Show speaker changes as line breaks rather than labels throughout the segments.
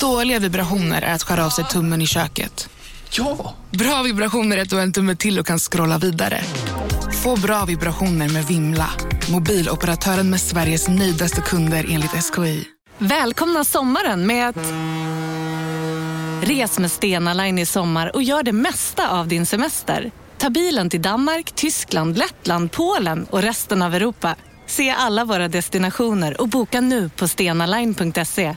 Dåliga vibrationer är att skära av sig tummen i köket.
Ja!
Bra vibrationer är att du har en tumme till och kan scrolla vidare. Få bra vibrationer med Vimla. Mobiloperatören med Sveriges nöjdaste kunder enligt SKI.
Välkomna sommaren med att... Res med Stena Line i sommar och gör det mesta av din semester. Ta bilen till Danmark, Tyskland, Lettland, Polen och resten av Europa. Se alla våra destinationer och boka nu på stenaline.se.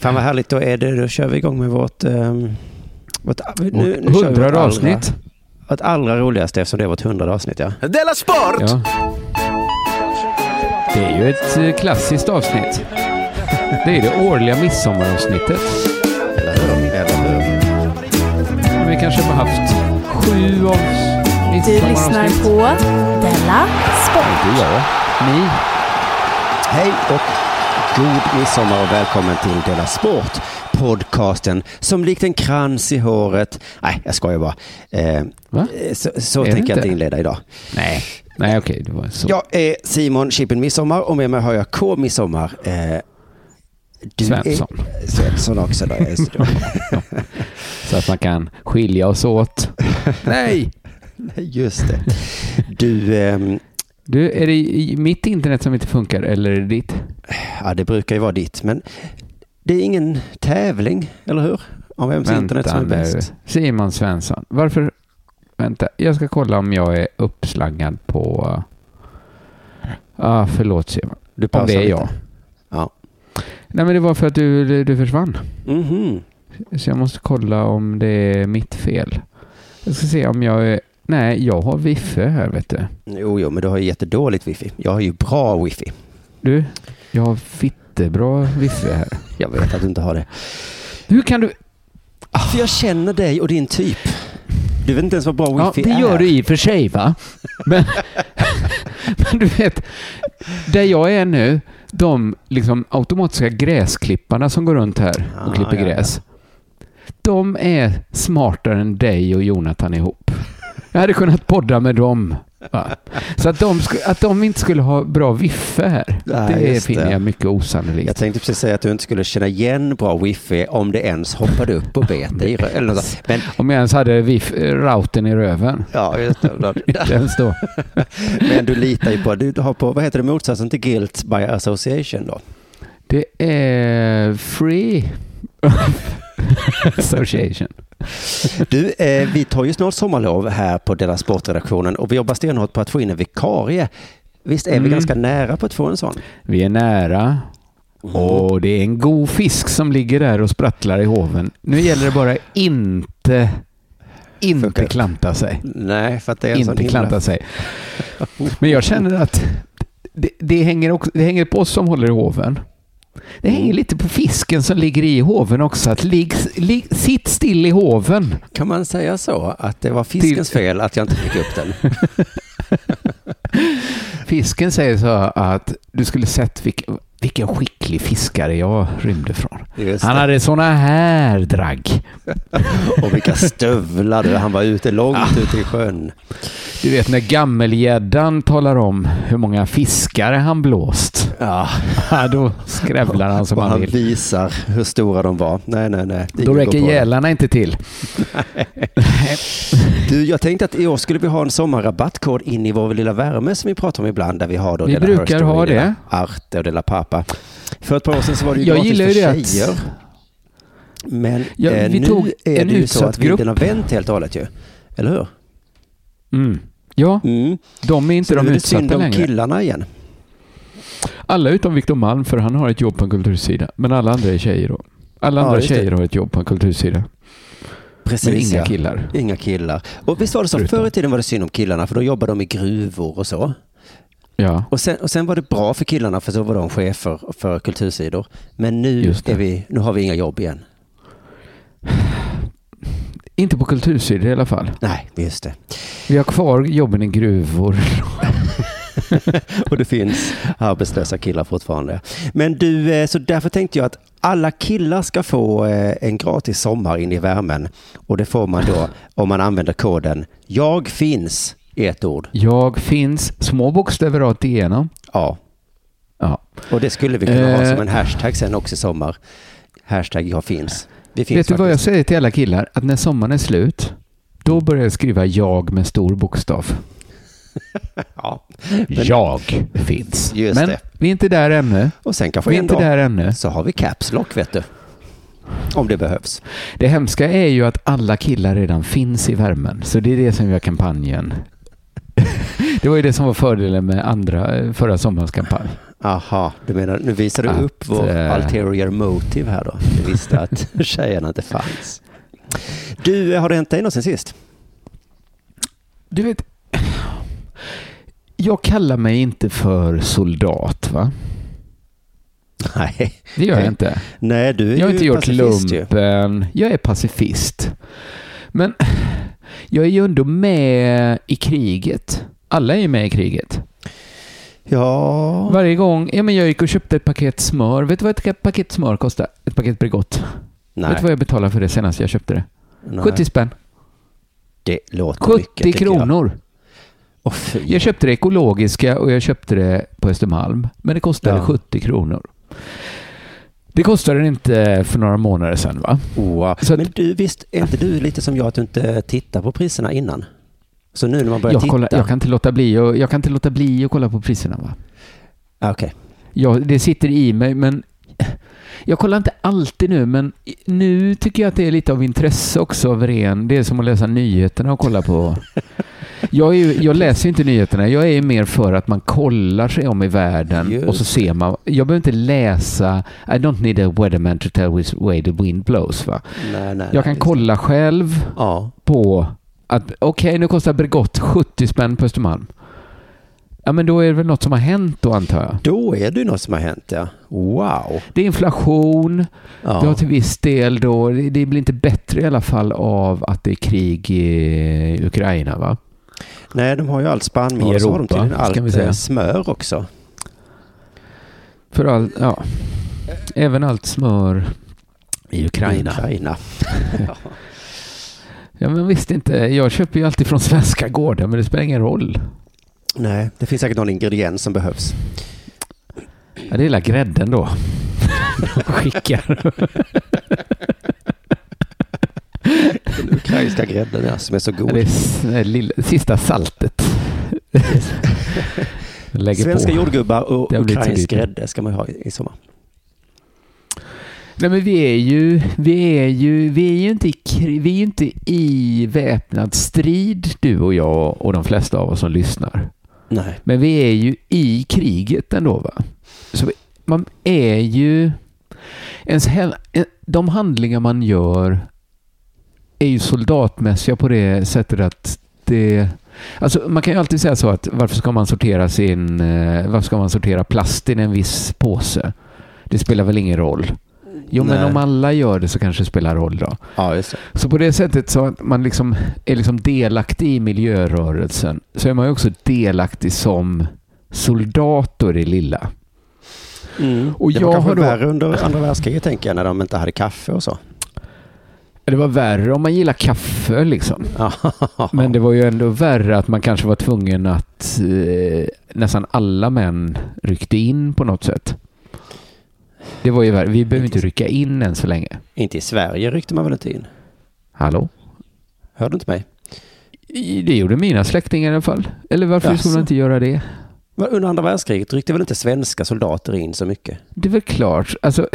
Fan vad härligt, då är det, då kör vi igång med vårt... Um, vårt nu, nu kör vi vårt allra-
avsnitt.
Vårt allra roligaste eftersom det är vårt hundrade avsnitt ja.
Della Sport!
Ja. Det är ju ett eh, klassiskt avsnitt. Det är det årliga midsommaravsnittet.
Eller hur? Eller hur?
Vi kanske har haft sju av
Du lyssnar på Della Sport.
Inte jag. Ni.
Hej och god midsommar och välkommen till Dela Sport. Podcasten som likt en krans i håret. Nej, jag skojar bara. Eh,
Va?
eh, så så tänker jag
inte?
inleda idag.
Nej. Nej, okej. så.
Jag är Simon Chippen Midsommar och med mig har jag K Midsommar. Eh, du
Svensson.
Är Svensson också då.
Så att man kan skilja oss åt. Nej!
Just det. Du, ehm,
Du, är det mitt internet som inte funkar eller är det ditt?
ja det brukar ju vara ditt, men det är ingen tävling, eller hur? Om vems internet som är bäst.
Simon Svensson. Varför? Vänta, jag ska kolla om jag är uppslangad på... Ah, förlåt Simon.
Du
Om det är
lite.
jag.
Ja.
Nej, men det var för att du, du försvann.
Mhm.
Så jag måste kolla om det är mitt fel. Jag ska se om jag är... Nej, jag har wifi här vet du.
Jo, jo, men du har ju jättedåligt wifi. Jag har ju bra wifi.
Du, jag har fittebra wifi här.
Jag vet att du inte har det.
Hur kan du...
För jag känner dig och din typ. Du vet inte ens vad bra
Ja,
wifi
det
är.
gör du i och för sig va? Men, men du vet, där jag är nu, de liksom automatiska gräsklipparna som går runt här och
Ah,
klipper
ja, ja.
gräs. De är smartare än dig och Jonathan ihop. Jag hade kunnat podda med dem. Va? Så att de, att de inte skulle ha bra wifi här,
Nej,
det finner
det.
jag mycket osannolikt.
Jag tänkte precis säga att du inte skulle känna igen bra wifi om det ens hoppade upp och bet dig. Eller något. Men
Om jag ens hade wifi, routern i röven.
ja, just det.
Inte ens då.
Men du litar ju på, du har på, vad heter det, motsatsen till guilt by association då?
Det är free association.
Du, eh, vi tar ju snart sommarlov här på Della Sportredaktionen och vi jobbar stenhårt på att få in en vikarie. Visst är vi
Mm.
ganska nära på att få en sån?
Vi är nära och det är en god fisk som ligger där och sprattlar i hoven. Nu gäller det bara inte, inte
Fucka upp.
klanta sig.
Nej, för att det är en
Inte klanta sig. Men jag känner att det, det, hänger också, det hänger på oss som håller i hoven. Det
Mm.
hänger lite på fisken som ligger i hoven också. Att ligg, ligg, sitt still i hoven.
Kan man säga så? Att det var fiskens fel att jag inte fick upp den?
Fisken säger så att du skulle sett vilken, vilken skicklig fiskare jag rymde från. Han hade såna här dragg.
Och vilka stövlar. Han var ute långt
Ah.
ute i sjön.
Du vet när gammelgäddan talar om hur många fiskare han blåst.
Ja,
Ja, då skrävlar han som
och
han
han
vill.
visar hur stora de var. Nej, nej, nej.
Då räcker gälarna inte till.
Du, jag tänkte att i år skulle vi ha en sommarrabattkod in i vår lilla värme som vi pratar om ibland, där vi har då
Vi brukar ha det.
Arte och Della Pappa. För ett par år sedan så var det ju
Jag
gratis
gillar
för
det att-
tjejer. Men
Ja,
eh,
vi
nu
tog
är det ju så att vinden har
grupp.
vänt helt och hållet ju. Eller hur?
Mm. Ja,
Mm.
de är inte
Så
de
är det synd
utsatta
om
längre.
killarna igen.
Alla utom Victor Malm, för han har ett jobb på en kultursida. Men alla andra är tjejer då. Alla
Ja,
andra
det.
tjejer har ett jobb på en kultursida.
Precis,
Men inga
ja.
killar.
Inga killar. Och visst var det så, förr i tiden var det synd om killarna för då jobbade de i gruvor och så.
Ja,
Och sen, och sen var det bra för killarna för så var de chefer för kultursidor. Men nu, är vi, nu har vi inga jobb igen.
Inte på kultursidor i alla fall.
Nej, just det.
Vi har kvar jobben i gruvor.
Och det finns arbetslösa killar fortfarande. Men du, eh, så därför tänkte jag att alla killar ska få eh, en gratis sommar in i värmen. Och det får man då om man använder koden Jag finns i ett ord.
Jag finns små bokstäver rakt igenom.
Ja,
Ja.
och det skulle vi kunna ha
Eh.
som en hashtag sen också i sommar. Hashtag jag finns. Vi finns
Vet du vad jag
faktiskt.
säger till alla killar? Att när sommaren är slut, då börjar jag skriva jag med stor bokstav.
Ja.
Jag finns. Men
det.
vi är inte där ännu.
Och sen kanske
Vi är inte där ännu.
så har vi caps lock vet du. Om det behövs.
Det hemska är ju att alla killar redan finns i värmen. Så det är det som gör kampanjen. Det var ju det som var fördelen med andra, eh, förra sommarens kampanj.
Aha, du menar nu visar du
Att,
upp vår
eh,
ulterior motive här då. Du visste att tjejerna inte fanns. Du, har det hänt dig något sen sist?
Du vet, jag kallar mig inte för soldat va?
Nej.
Det gör jag inte.
Nej, du är
Jag har
ju
inte gjort
pacifist ju.
lumpen. Jag är pacifist. Men jag är ju ändå med i kriget. Alla är ju med i kriget.
Ja,
Varje gång. Ja, men jag gick och köpte ett paket smör. Vet du vad ett paket smör kostar? Ett paket Bregott.
nej.
Vet du vad jag betalade för det senast jag köpte det?
nej.
70 spänn.
Det låter
70
mycket. jag.
kronor.
Åh, fy.
Jag köpte det ekologiska och jag köpte det på Östermalm. Men det kostade
Ja.
70 kronor. Det kostade det inte för några månader sedan va? Att-
Men du, visst är inte du lite som jag att du inte tittar på priserna innan? Så nu när man börjar
Jag,
titta?
kollar, jag, kan inte låta bli och, jag kan inte låta bli att kolla på priserna va?
Ah, Okej.
Ja, det sitter i mig, men jag kollar inte alltid nu, men nu tycker jag att det är lite av intresse också av ren. Det är som att läsa nyheterna och kolla på. Jag, ju, jag läser inte nyheterna. Jag är ju mer för att man kollar sig om i världen
Just
och så ser man. Jag behöver inte läsa. I don't need a weatherman to tell which way the wind blows. Va?
Nej, nej.
Jag kan
just-
kolla själv
Ja.
på att okej, nu kostar Bregott 70 spänn på Östermalm. Ja, men då är det väl något som har hänt då antar jag.
Då är det något som har hänt, ja. Wow.
Det är inflation.
Ja.
Det har till viss del då, det blir inte bättre i alla fall av att det är krig i Ukraina va?
Nej, de har ju allt spannmål
I
och så har de tydligen allt
vi säga.
eh, smör också.
För all, ja, även allt smör i Ukraina.
Ukraina.
Ja men visst inte, jag köper ju alltid från svenska gårdar men det spelar ingen roll.
Nej, det finns säkert någon ingrediens som behövs.
Ja, det är hela grädden då. Skickar.
Den ukrainska grädden ja, som är så
Ja,
god.
det är s- det är lilla, sista saltet.
Svenska
på.
jordgubbar och ukrainsk grädde ska man ha i sommar.
Nej men vi är ju, vi är ju, vi är ju inte i, vi är inte i väpnad strid du och jag och de flesta av oss som lyssnar.
Nej.
Men vi är ju i kriget ändå va? Så man är ju, ens en- de handlingar man gör är ju soldatmässiga på det sättet att det Alltså man kan ju alltid säga så att varför ska man sortera sin, eh, varför ska man sortera plast i en viss påse? Det spelar väl ingen roll. Jo men
Nej.
om alla gör det så kanske det spelar roll då.
Ja, just det.
Så på det sättet så att man liksom är liksom delaktig i miljörörelsen så är man ju också delaktig som soldat då i lilla.
Mm.
Och
det var kanske
då-
värre under andra världskriget tänker jag, när de inte hade kaffe och så.
Det var värre om man gillar kaffe liksom. Men det var ju ändå värre att man kanske var tvungen att eh, nästan alla män ryckte in på något sätt. Det var ju värre. Vi behöver inte rycka in än så länge.
Inte i Sverige ryckte man väl inte in?
Hallå?
Hör du inte mig?
Det gjorde mina släktingar i alla fall. Eller varför
Jaså?
skulle man inte göra det?
Under andra världskriget ryckte väl inte svenska soldater in så mycket?
Det är väl klart. Alltså,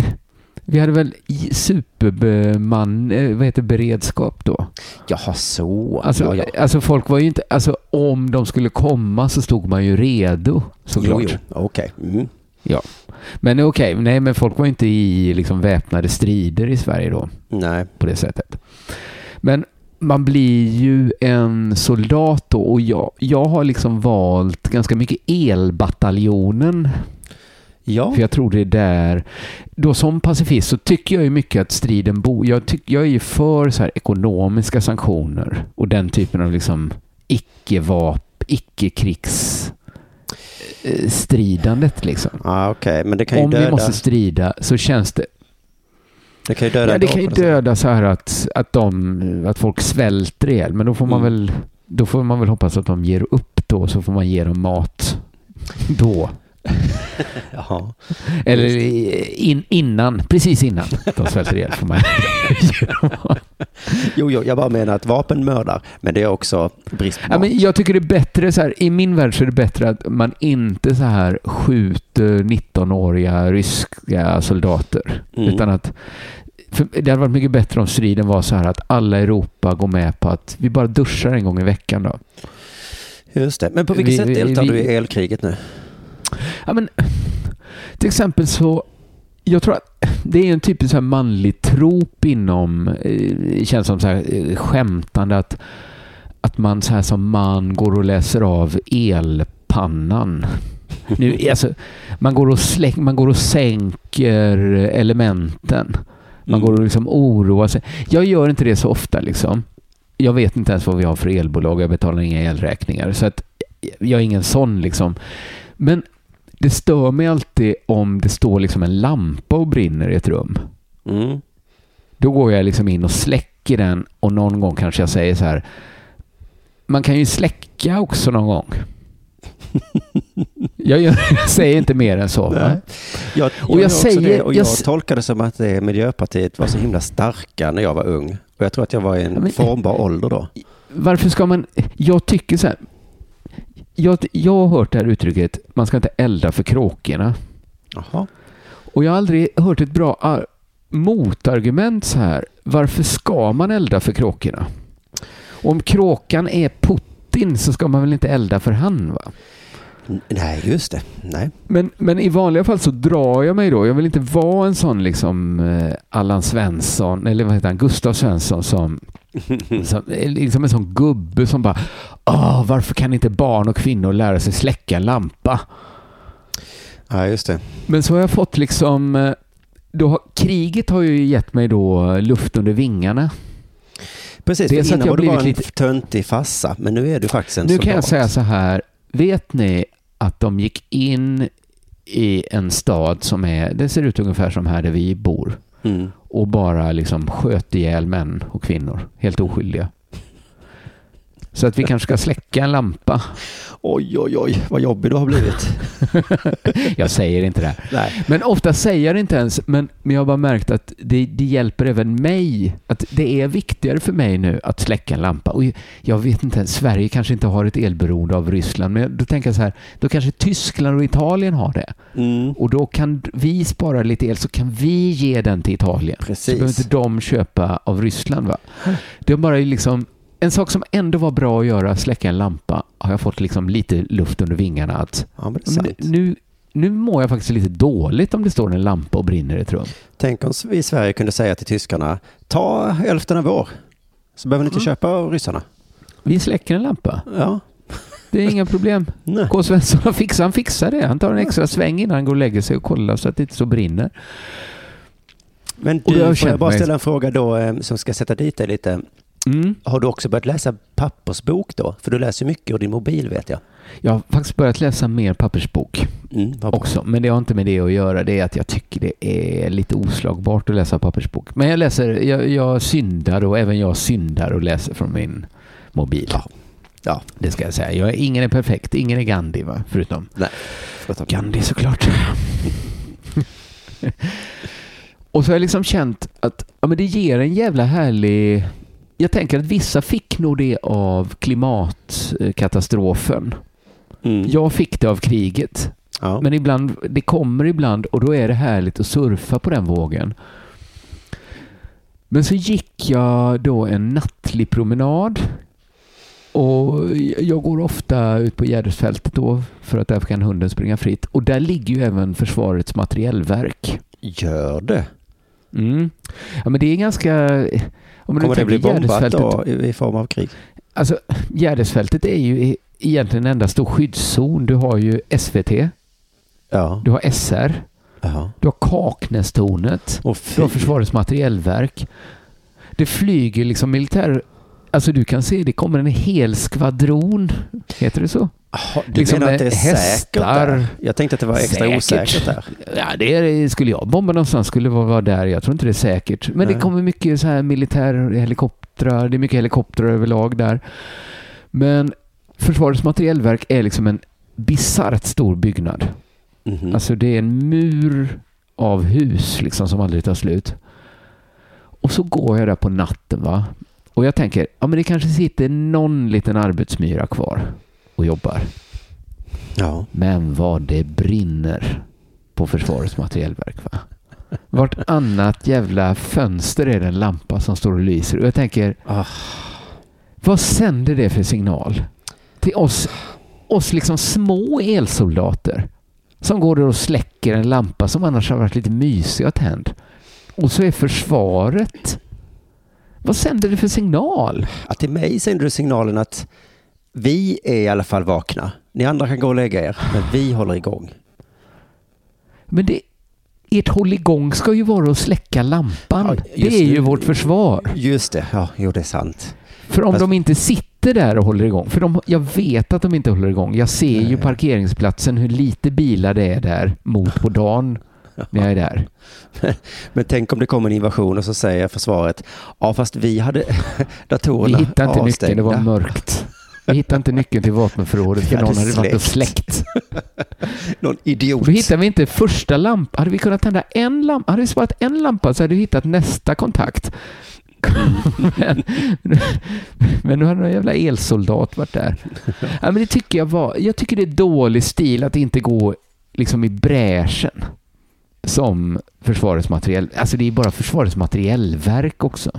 vi hade väl superbeman, eh, vad heter beredskap då?
Jaha, så.
Alltså,
ja, ja.
alltså folk var ju inte, alltså om de skulle komma så stod man ju redo såklart.
Jo, jo. Okej. Mm.
Men okej, nej men folk var inte i liksom väpnade strider i Sverige då
Nej.
på det sättet. Men man blir ju en soldat då och jag, jag har liksom valt ganska mycket elbataljonen.
Ja,
För jag tror det är där, då som pacifist så tycker jag ju mycket att striden bor, jag, tyck, jag är ju för så här ekonomiska sanktioner och den typen av liksom icke-vap, icke-krigs stridandet liksom.
ah, okej. Men det kan ju
Om vi
döda.
måste strida så känns det,
Det kan ju döda
ja det kan ju döda så här att, att, de, att folk svälter ihjäl, men då får man
Mm.
väl då får man väl hoppas att de ger upp då, så får man ge dem mat då.
Jaha.
Eller in, innan, precis innan de svälter ihjäl får man mat.
Jo, jo, jag bara menar att vapen mördar, men det är också brist på
Ja, men jag tycker det är bättre så här, i min värld så är det bättre att man inte så här skjuter 19-åriga ryska soldater.
Mm.
Utan att, det hade varit mycket bättre om striden var så här att alla i Europa går med på att vi bara duschar en gång i veckan då.
Just det. Men på vilket
Vi-
sätt
vi-
deltar
vi-
du i elkriget nu?
Ja, men, till exempel så, jag tror att det är en typisk så här manlig trop inom, eh, känns som så här eh, skämtande att, att man så här som man går och läser av elpannan. Nu, alltså, man, går och släng, man går och sänker elementen. Man går och liksom oroar sig. Jag gör inte det så ofta liksom. Jag vet inte ens vad vi har för elbolag. Jag betalar inga elräkningar. Så att jag är ingen sån liksom. Men det stör mig alltid om det står liksom en lampa och brinner i ett rum.
Mm.
Då går jag liksom in och släcker den och någon gång kanske jag säger så här. Man kan ju släcka också någon gång. Jag, gör, jag säger inte mer än så.
Jag,
Och
jag,
säger-
det, och jag,
jag
tolkade det som att det Miljöpartiet var så himla starka när jag var ung. Och jag tror att jag var i en
men-
formbar ålder då.
Varför ska man... Jag tycker så här. Jag, jag har hört det här uttrycket, man ska inte elda för kråkorna.
Jaha.
Och jag har aldrig hört ett bra ar- motargument så här. Varför ska man elda för kråkorna? Om kråkan är Putin så ska man väl inte elda för han va?
Nej, just det. Nej.
Men, men i vanliga fall så drar jag mig då. Jag vill inte vara en sån liksom eh, Allan Svensson, eller vad heter han, Gustav Svensson som, som eh, liksom en sån gubbe som bara Åh, varför kan inte barn och kvinnor lära sig släcka en lampa?
Ja, just det.
Men så har jag fått liksom eh, då, har- kriget har ju gett mig då luft under vingarna.
Precis,
Det är
för
så att
innan
jag
var du bara en
lite-
töntig fassa, men nu är du faktiskt en
Nu kan jag
soldat.
säga så här. Vet ni att de gick in i en stad som är, det ser ut ungefär som här där vi bor
Mm.
och bara liksom sköt ihjäl män och kvinnor, helt oskyldiga. Så att vi kanske ska släcka en lampa.
Oj, oj, oj, vad jobbig du har blivit.
Jag säger inte det.
Nej.
Men ofta säger jag det inte ens, men, men jag har bara märkt att det, det hjälper även mig. Att det är viktigare för mig nu att släcka en lampa. Och jag vet inte, Sverige kanske inte har ett elberoende av Ryssland, men då tänker jag så här, då kanske Tyskland och Italien har det.
Mm.
Och då kan vi spara lite el, så kan vi ge den till Italien. Så
Precis.
behöver inte de köpa av Ryssland. Va? Det är bara liksom, en sak som ändå var bra att göra, släcka en lampa, har jag fått liksom lite luft under vingarna. Att,
Ja,
nu, nu mår jag faktiskt lite dåligt om det står en lampa och brinner i ett rum.
Tänk om vi i Sverige kunde säga till tyskarna, ta hälften av vår. Så behöver ni
Mm.
inte köpa av ryssarna.
Vi släcker en lampa.
Ja.
Det är inga problem.
Nej.
K. Svensson fixar, han fixar det. Han tar en extra sväng innan han går och lägger sig och kollar så att det inte så brinner.
Men du,
jag
får jag bara ställa en fråga då eh, som ska sätta dit dig lite.
Mm.
Har du också börjat läsa pappersbok då? För du läser mycket ur din mobil vet jag.
Jag har faktiskt börjat läsa mer pappersbok
Mm,
också. Men det har inte med det att göra. Det är att jag tycker det är lite oslagbart att läsa pappersbok. Men jag läser, jag, jag syndar och även jag syndar och läser från min mobil.
Ja. Ja.
Det ska jag säga. Jag, är- ingen är perfekt. Ingen är Gandhi va? Förutom
Nej.
Gandhi såklart. och så har jag liksom känt att ja, men det ger en jävla härlig... Jag tänker att vissa fick nog det av klimatkatastrofen.
Mm.
Jag fick det av kriget.
Ja.
Men ibland, det kommer ibland och då är det härligt att surfa på den vågen. Men så gick jag då en nattlig promenad. Och jag går ofta ut på Gärdesfältet då för att där kan hunden springa fritt. Och där ligger ju även Försvarets materiellverk.
Gör det?
Mm. Ja men det är ganska... Om
Kommer det bli bombat då i, form av krig?
Alltså, Gärdesfältet är ju egentligen en enda stor skyddszon. Du har ju SVT.
Ja.
du har SR,
ja.
du har Kaknästornet,
Och
du har. Försvarets materielverk. Det flyger liksom militär... Alltså du kan se, det kommer en hel skvadron. Heter det så?
Du
liksom
menar att det är
med
säkert
hästar.
där? Jag tänkte att det var extra
Säkert.
osäkert där.
Ja, det är, skulle jag bomba någonstans skulle det vara där. Jag tror inte det är säkert. Men
Nej.
det kommer mycket så här militär helikoptrar. Det är mycket helikoptrar överlag där. Men Försvarets materielverk är liksom en bisarrt stor byggnad.
Mhm.
Alltså det är en mur av hus liksom som aldrig tar slut. Och så går jag där på natten va. Och jag tänker, ja men det kanske sitter någon liten arbetsmyra kvar och jobbar.
ja.
Men vad det brinner på Försvarets materielverk va. Vartannat jävla fönster är det en lampa som står och lyser. Och jag tänker,
Ah.
vad sänder det för signal? Till oss, oss liksom små elsoldater som går och släcker en lampa som annars har varit lite mysig att tänd. Och så är försvaret... Vad sänder det för signal?
Att till mig sänder du signalen att vi är i alla fall vakna. Ni andra kan gå och lägga er, men vi håller igång.
Men det, ert hålligång ska ju vara att släcka lampan.
Ja,
det är ju
nu-
vårt försvar.
Just det, ja, jo det är sant.
För om
Fast-
de inte sitter där och håller igång, för de, jag vet att de inte håller igång. Jag ser ju
Nej.
parkeringsplatsen, hur lite bilar det är där mot på dagen när jag är där.
Men tänk om det kommer en invasion och så säger försvaret, ja fast vi hade
Vi
datorerna
hittade inte nyckeln, det var
avstängda."
mörkt. Vi hittade inte nyckeln till vapenförrådet för någon hade varit och
släckt. Någon idiot.
Då hittade vi inte första lampan. Hade vi kunnat tända en lampa, hade vi sparat en lampa så hade vi hittat nästa kontakt. men, men nu hade någon jävla elsoldat varit där. Ja, men det tycker jag var, jag tycker det är dålig stil att inte gå liksom i bräschen som Försvarets materiel. Alltså det är bara Försvarets materielverk också.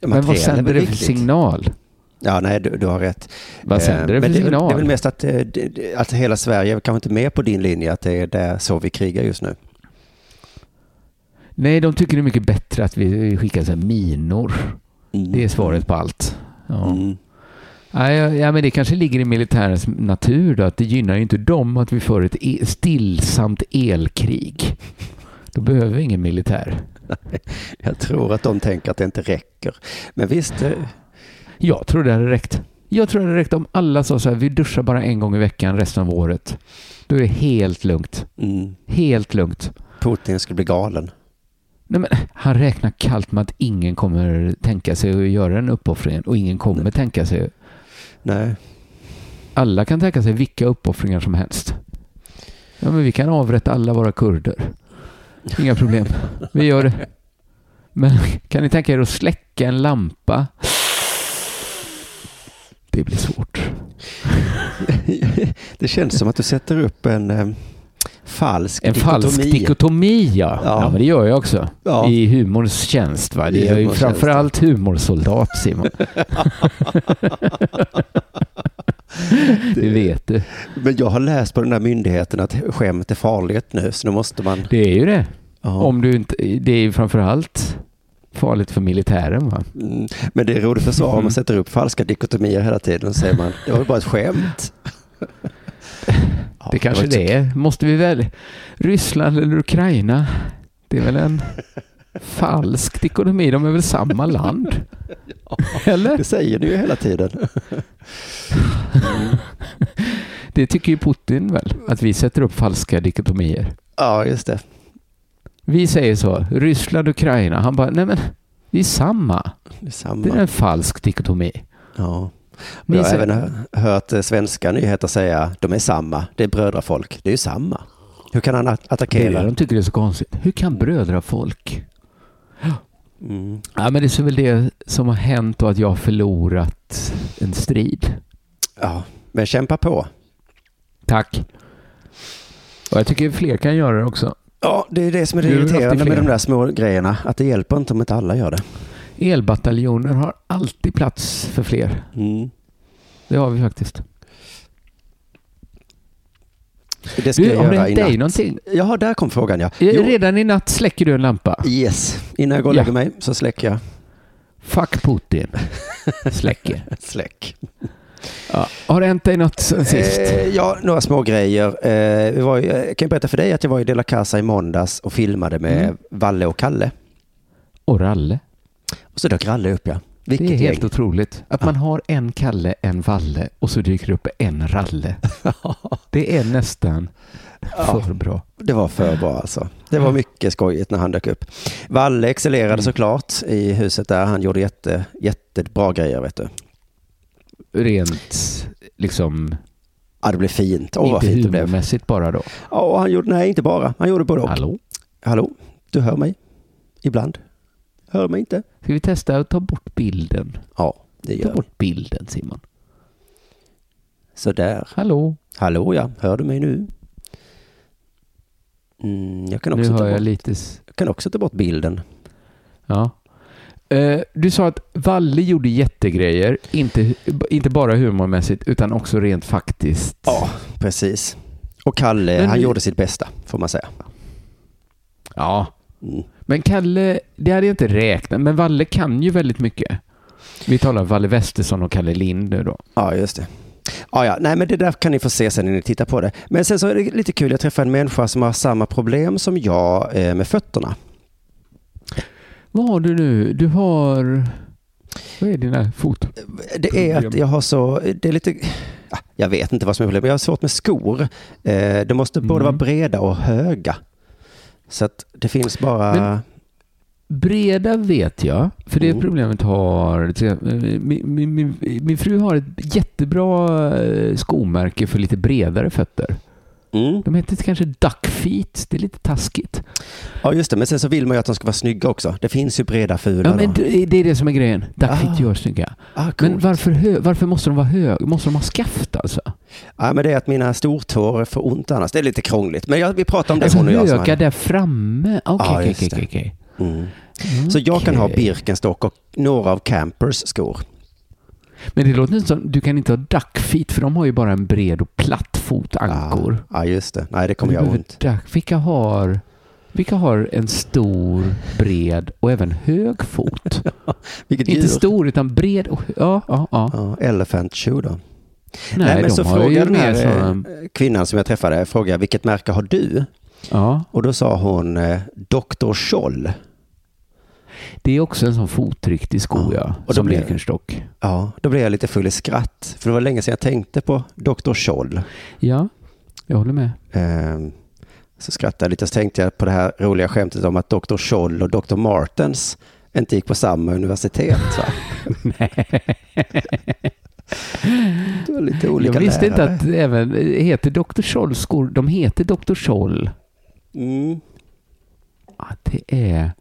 Men vad sänder det för signal?
Ja, nej, du, du har rätt.
Vad
Eh,
sänder det
men
för
det, är
signal?
det är väl mest att, eh, det- det- att hela Sverige är kanske inte med på din linje, att det är där så vi krigar just nu.
Nej, de tycker det är mycket bättre att vi skickar så minor. Det är svaret på allt. Ja.
Mm.
Ja, ja, ja, men det kanske ligger i militärens natur då, att det gynnar ju inte dem att vi för ett e- stillsamt elkrig. Då behöver vi ingen militär.
Jag tror att de tänker att det inte räcker. Men visst, eh,
Jag tror det hade räckt. Jag tror det hade räckt om alla sa så här, vi duschar bara en gång i veckan resten av året. Då är det helt lugnt.
mm,
Helt lugnt.
Putin skulle bli galen.
Nej, men han räknar kallt med att ingen kommer tänka sig att göra den uppoffringen och ingen kommer tänka sig.
Nej,
Alla kan tänka sig vilka uppoffringar som helst. Ja, men vi kan avrätta alla våra kurder. Inga problem. Vi gör det. Men kan ni tänka er att släcka en lampa? Det blir svårt.
det känns som att du sätter upp en eh, falsk
En falsk dikotomi, ja.
Ja.
ja. men det gör jag också.
Ja.
I humorns tjänst. Va? Det är ju framförallt humorsoldat, Simon. det vet du.
Men jag har läst på den där myndigheten att skämt är farligt nu, så nu måste man...
Det är ju det.
Ja.
Om du inte, det är ju framförallt farligt för militären. Va?
Mm. Men det är roligt att svara om man sätter upp falska dikotomier hela tiden och säger man, det var bara ett skämt. Ja,
Det kanske
var inte
det är. Måste vi väl... Ryssland eller Ukraina? Det är väl en falsk dikotomi. De är väl samma land?
så-
Eller?
Det säger du ju hela tiden.
Det tycker ju Putin väl? Att vi sätter upp falska dikotomier.
Ja, just det.
Vi säger så. Ryssland, Ukraina. Han bara, nej men, vi är samma.
Det är samma.
Det är en falsk dikotomi.
Ja. Jag har även hö- hört eh, svenska nyheter säga de är samma. Det är brödrafolk. Det är ju samma. Hur kan han
Det är
attackera?
det de tycker det är så konstigt. Hur kan brödrafolk?
Mm.
Ja, men det är väl det som har hänt och att jag har förlorat en strid.
Ja, men kämpa på.
Tack. Och jag tycker fler kan göra det också.
Ja, det är det som är det irriterande med de där små grejerna. Att det hjälper inte om inte alla gör det.
Elbataljoner har alltid plats för fler.
Mm.
Det har vi faktiskt.
Det ska
Du,
jag göra i natt.
någonting?
Ja, där kom frågan ja. Jo,
Redan i natt släcker du en lampa.
yes, innan jag går och
Ja.
lägger mig så släcker jag.
Fuck Putin. Släcker.
Släck.
Ja. Har det hänt dig något sen sist?
Eh, ja, några små grejer. Eh, var, ju- jag kan berätta för dig att jag var i De La Casa i måndags och filmade med
Mm.
Valle och Kalle.
Och Ralle?
Och så dök Ralle upp ja. Vilket
det är helt
gäng.
otroligt. Att man har en Kalle, en Valle och så dyker det upp en Ralle. Det är nästan för bra.
Det var för bra alltså. Det var mycket skojigt när han dök upp. Valle excellerade
Mm.
såklart i huset där. Han gjorde jätte, jättebra grejer vet du.
Rent liksom,
Ja, det blev fint. Åh, vad fint det blev.
bara då.
Ja, han gjorde, nej inte bara. Han gjorde både och.
Hallå?
Hallå? Du hör mig? Ibland? Hör mig inte?
Ska vi testa att ta bort bilden?
Ja, det
Ta
gör vi.
bort bilden Simon.
Sådär.
Hallå?
Hallå ja, hör du mig nu? Mm, jag, kan
Nu
också ta
hör jag
bort,
lite... s-
jag kan också ta bort bilden.
Ja. Eh, Du sa att Valle gjorde jättegrejer, inte, inte bara humormässigt utan också rent faktiskt.
Ja, precis. Och Kalle,
Men
han
vi-
gjorde sitt bästa, får man säga.
Ja.
Mm.
Men Kalle, det hade jag inte räknat, men Valle kan ju väldigt mycket. Vi talar Valle Westesson och Kalle Lind nu då.
Ja, just det. Ja, ja, nej, men det där kan ni få se sen när ni tittar på det. Men sen så är det lite kul, jag träffade en människa som har samma problem som jag eh, med fötterna.
Vad har du nu? Du har... Vad är dina fot?
Det är att jag har så, det är lite, ja, jag vet inte vad som är problemet, jag har svårt med skor. Eh, de måste både
Mm.
vara breda och höga. Så att det finns bara,
Men- Breda vet jag, för det
Mm.
problemet har... Min, min, min, min fru har ett jättebra eh, skomärke för lite bredare fötter.
Mm.
De heter kanske duck feet. Det är lite taskigt.
ja just det, men sen så vill man ju att de ska vara snygga också. Det finns ju breda fula
Ja, men det det är det som är grejen. Duck feet
Ah.
gör snygga.
Ah,
Men varför, hö, varför måste de vara höga? Måste de ha skaft alltså?
Ja, men det är att mina stortår får ont annars. Det är lite krångligt. Men jag, vi pratar om det
Alltså
hon och jag.
höga där framme? Okej,
Ja,
okej, okej.
Mm. Så jag kan ha. Birkenstock och några av Campers skor.
Men det låter inte som, du kan inte ha duck feet för de har ju bara en bred och platt fotankor.
Ja, ja, just det. Nej, det kommer göra ont.
Duck, vilka, har, vilka har en stor, bred och även hög fot?
Vilket
inte
djur.
stor utan bred och ja, ja, ja.
Ja, elephant shoe då.
Nej,
men
de
så frågade den här
sådana...
eh, kvinnan som jag träffade, frågade vilket märke har du?
Ja,
Och då sa hon eh, Dr. Scholl.
Det är också en sån fotriktig sko
Ja, och då
som Birkenstock.
Ja, då blev jag lite full i skratt. För det var länge sedan jag tänkte på Dr. Scholl.
Ja, jag håller med.
Ehm, så skrattade jag lite så tänkte jag på det här roliga skämtet om att Dr. Scholl och Dr. Martens inte gick på samma universitet. Va? det var lite olika
Jag visste inte
lärare.
att det även heter Dr. Scholl skor. De heter Dr. Scholl.
Mm.
Ja, det är...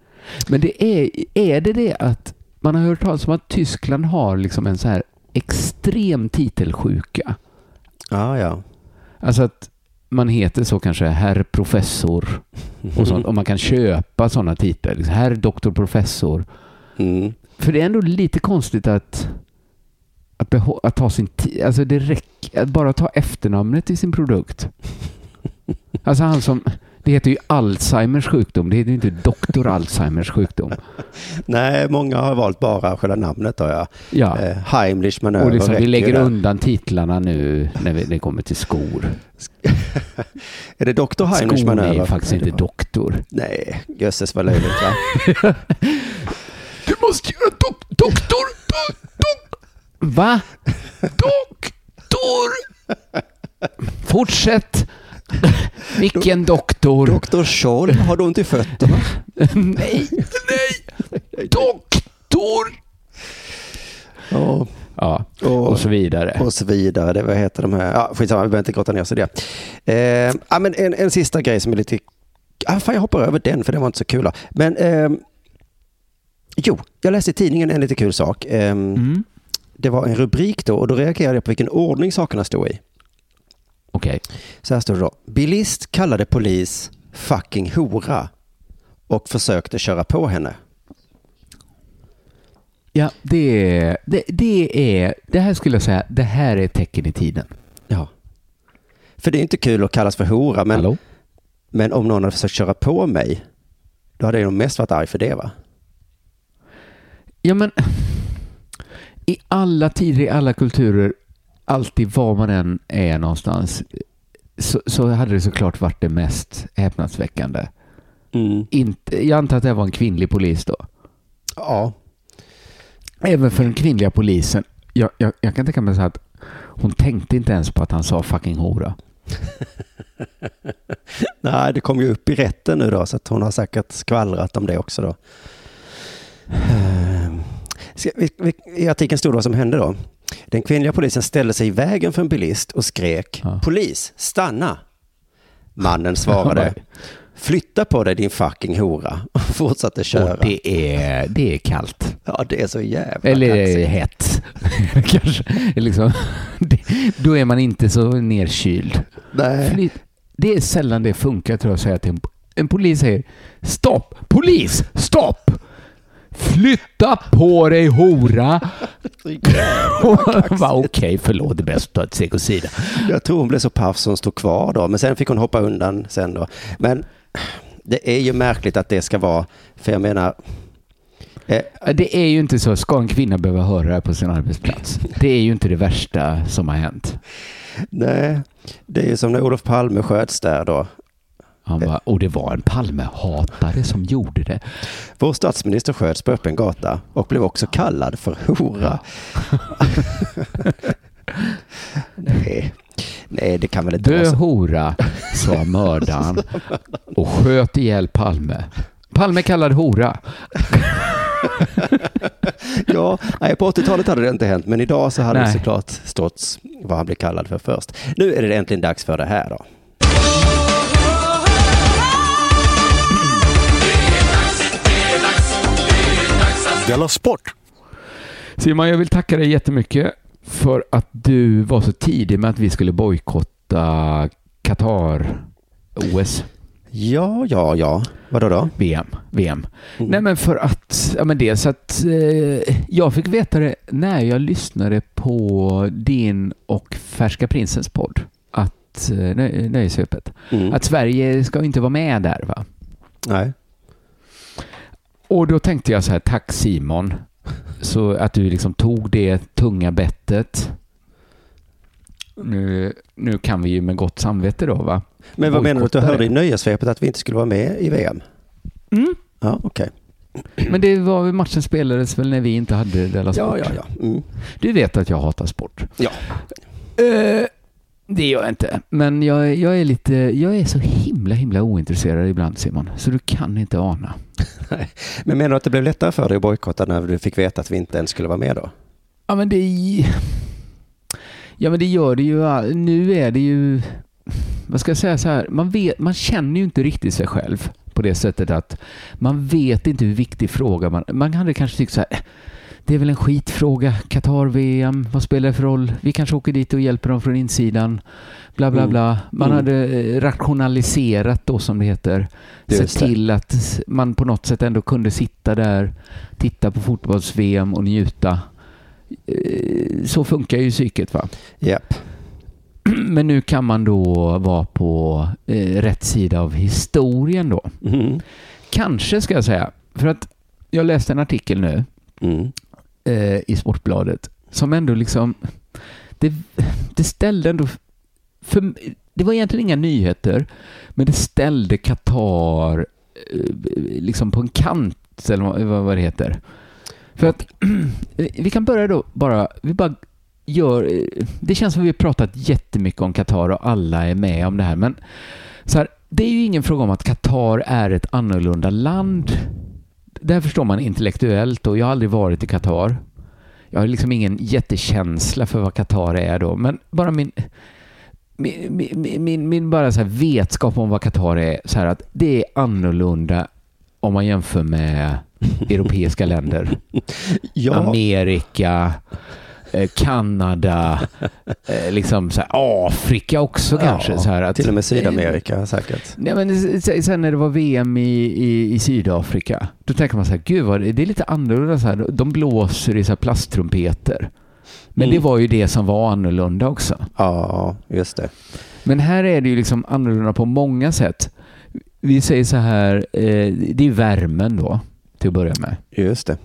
Men det är, är det det att man har hört talas om att Tyskland har liksom en så här extrem titelsjuka?
Ja, ja.
Alltså att man heter så kanske herr professor och sånt. Och man kan köpa sådana titlar. Liksom, herr doktor professor.
Mm.
För det är ändå lite konstigt att att, att ta sin tid, alltså det räcker att bara ta efternamnet i sin produkt. Alltså han som, det heter ju Alzheimers sjukdom, det heter ju inte doktor Alzheimers sjukdom.
Nej, många har valt bara själva namnet. Då, ja.
Ja,
Eh, Heimlich manöver
och liksom, vi lägger
där.
undan titlarna nu när vi, det kommer till skor.
Är det Dr. Heimlich
Skon är
manöver?
ju faktiskt
Nej, det
inte doktor.
Nej, jösses vad löjligt va?
Du måste göra dok doktor, dok, dok. Va? Doktor! Fortsätt. Vilken doktor?
Dr. Scholl, har du ont i fötterna?
nej, nej. Doktor!
Ja,
Ja,
och,
och så vidare.
och så vidare. Vad heter de här? Ja, skitsamma, vi behöver inte grotta ner oss i det. Eh, ja, men en, en sista grej som är lite... Ah, fan, jag hoppar över den för den var inte så kul. då. Men ehm, jo, jag läste i tidningen en lite kul sak. Ehm,
Mm.
Det var en rubrik då och då reagerade jag på vilken ordning sakerna stod i.
Okej.
Så här står det då. Bilist kallade polis fucking hora och försökte köra på henne.
Ja, det är, det, det är, det här skulle jag säga, det här är ett tecken i tiden.
Ja. För det är inte kul att kallas för hora, men,
Hallå?
men om någon hade försökt köra på mig, då hade jag nog mest varit arg för det va?
Ja, men i alla tider, i alla kulturer, alltid var man än är någonstans så, så hade det såklart varit det mest häpnadsväckande.
Mm.
Inte, jag antar att det var en kvinnlig polis då.
Ja.
Även för den kvinnliga polisen. Jag, jag, jag kan tänka mig så att hon tänkte inte ens på att han sa fucking hora.
Nej, det kom ju upp i rätten nu då, så att hon har säkert skvallrat om det också då. Ehm, ska vi- vi- I artikeln stod det vad som hände då. Den kvinnliga polisen ställde sig i vägen för en bilist och skrek
Ja.
polis, stanna. Mannen svarade flytta på dig din fucking hora och fortsatte köra.
Och det är, det är kallt.
Ja, det är så jävla
Eller
kaxigt.
hett. Kanske. Liksom, det, då är man inte så nerkyld.
Nej.
Fly- Det är sällan det funkar tror jag att säga till en, en polis säger stopp, polis, stopp! Flytta på dig hora! Okej, förlåt, det är bäst att ta ett steg åt sidan.
Jag tror hon blev så paff som stod kvar då, men sen fick hon hoppa undan sen då. Men det är ju märkligt att det ska vara, för jag menar, eh,
Det är ju inte så, ska en kvinna behöva höra det på sin arbetsplats? Det är ju inte det värsta som har hänt.
nej, det är ju som när Olof Palme sköts där då.
Han bara, och det var en Palmehatare som gjorde det.
Vår statsminister sköts på öppen gata och blev också kallad för hora. nej, nej, det kan väl inte
Dö
vara så.
hora, sa mördaren och sköt ihjäl Palme. Palme kallad hora.
Ja, nej, på 80-talet hade det inte hänt, men idag så hade
Nej.
det såklart stått vad han blev kallad för först. Nu är det äntligen dags för det här då.
Della Sport!
Simon, jag vill tacka dig jättemycket för att du var så tidig med att vi skulle bojkotta Qatar-OS.
Ja, ja, ja. Vadå då?
VM. VM.
Mm.
Nej men för att, ja men dels att eh, jag fick veta det när jag lyssnade på din och Färska Prinsens podd. Att, eh, nö- Nöjesvepet.
Mm.
Att Sverige ska inte vara med där va?
Nej.
Och då tänkte jag så här, tack Simon. Så att du liksom tog det tunga bettet. Nu, nu kan vi ju med gott samvete då va?
Men vad menar du att du hörde i nöjesvepet att vi inte skulle vara med i VM?
Mm.
Ja, okej.
Men det var matchen spelades väl när vi inte hade Della Sport?
Ja, ja, ja. Mm.
Du vet att jag hatar sport.
Ja.
Eh, det gör jag inte. Men jag, jag är lite, jag är så himla himla ointresserad ibland Simon. Så du kan inte ana.
Men menar du att det blev lättare för dig att bojkotta när du fick veta att vi inte ens skulle vara med då?
Ja men det... Ja men det gör det ju. Nu är det ju... Vad ska jag säga så här? Man, vet, man känner ju inte riktigt sig själv på det sättet att man vet inte hur viktig fråga man... Man hade kanske tyckt så här... "Eh, Det är väl en skitfråga. Qatar-VM, vad spelar det för roll? Vi kanske åker dit och hjälper dem från insidan. Bla bla
Mm.
bla. Man
Mm.
hade eh, rationaliserat då som det heter.
Just
Sett
det.
till att man på något sätt ändå kunde sitta där, titta på fotbolls-VM och njuta. Eh, Så funkar ju psyket va.
Japp.
Men nu kan man då vara på eh, rätt sida av historien då.
Mm.
Kanske ska jag säga. För att jag läste en artikel nu
Mm
eh, i Sportbladet som ändå liksom det, det ställde ändå för, det var egentligen inga nyheter men det ställde Qatar eh, liksom på en kant eller vad, vad det heter. För att vi kan börja då bara, vi bara gör, eh, det känns som vi har pratat jättemycket om Qatar och alla är med om det här men så här, det är ju ingen fråga om att Qatar är ett annorlunda land. Där förstår man intellektuellt och jag har aldrig varit i Qatar. Jag har liksom ingen jättekänsla för vad Qatar är då, men bara min min, min, min, min bara så vetskap om vad Qatar är, så att det är annorlunda om man jämför med europeiska länder.
Ja,
Amerika, eh, Kanada, eh, liksom så här Afrika också kanske.
Ja,
Så här att,
till och med Sydamerika säkert.
Nej, men sen när det var VM i, i, i Sydafrika, då tänker man så här, gud vad, det är lite annorlunda så här. De blåser i så här plasttrumpeter. Men
Mm.
det var ju det som var annorlunda också.
Ja, just det.
Men här är det ju liksom annorlunda på många sätt. Vi säger så här, eh, det är värmen då, till att börja med.
Just det.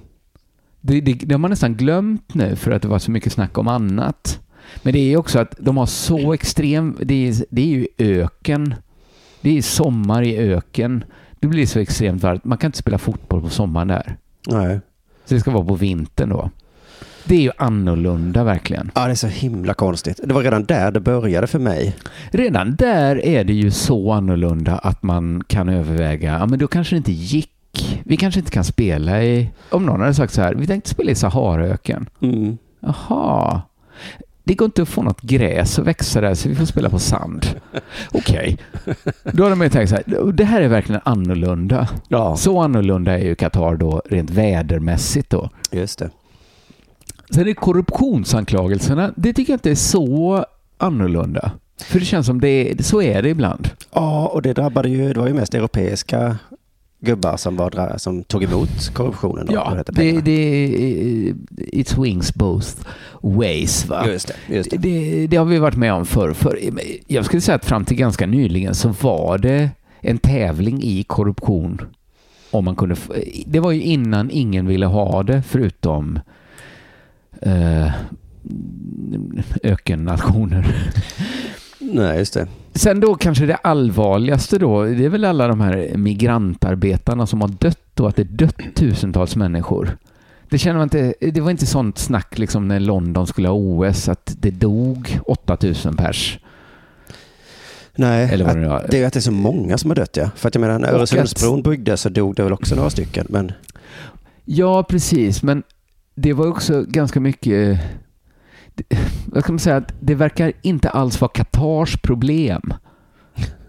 Det, det, det har man nästan glömt nu för att det var så mycket snack om annat. Men det är också att de har så extrem, det är, det är ju öken. Det är sommar i öken. Det blir så extremt varmt. Man kan inte spela fotboll på sommaren där.
Nej.
Så det ska vara på vintern då. Det är ju annorlunda verkligen.
Ja, det är så himla konstigt. Det var redan där det började för mig.
Redan där är det ju så annorlunda att man kan överväga, ja men då kanske det inte gick. Vi kanske inte kan spela i, om någon hade sagt så här, vi tänkte spela i Saharaöken.
Mm.
Jaha. Det går inte att få något gräs att växa där så vi får spela på sand. Okej. Då hade man ju tänkt så här, det här är verkligen annorlunda.
Ja,
Så annorlunda är ju Qatar då rent vädermässigt då.
just det.
Sen är korruptionsanklagelserna, det tycker jag inte är så annorlunda. För det känns som det så är det ibland.
Ja, och det drabbade ju, det var ju mest europeiska gubbar som, var, som tog emot korruptionen. Då,
Ja, det, det, it swings both ways. Va?
Just det, just det.
Det, det har vi varit med om förr. För, jag skulle säga att fram till ganska nyligen så var det en tävling i korruption. Om man kunde, det var ju innan ingen ville ha det förutom eh, ökennationer.
Nej, just det.
Sen då kanske det allvarligaste då, det är väl alla de här migrantarbetarna som har dött då, att det dött tusentals människor. Det känner man inte, det var inte sånt snack liksom när London skulle ha OS att det dog 8000 pers.
Nej,
Eller vad
att,
det var.
det är att det är så många som har dött ja. För att jag menar, när
Och
Öresundsbron byggdes så dog det väl också några stycken. Men
Ja, precis, men det var också ganska mycket vad ska man säga, att det verkar inte alls vara Qatars problem.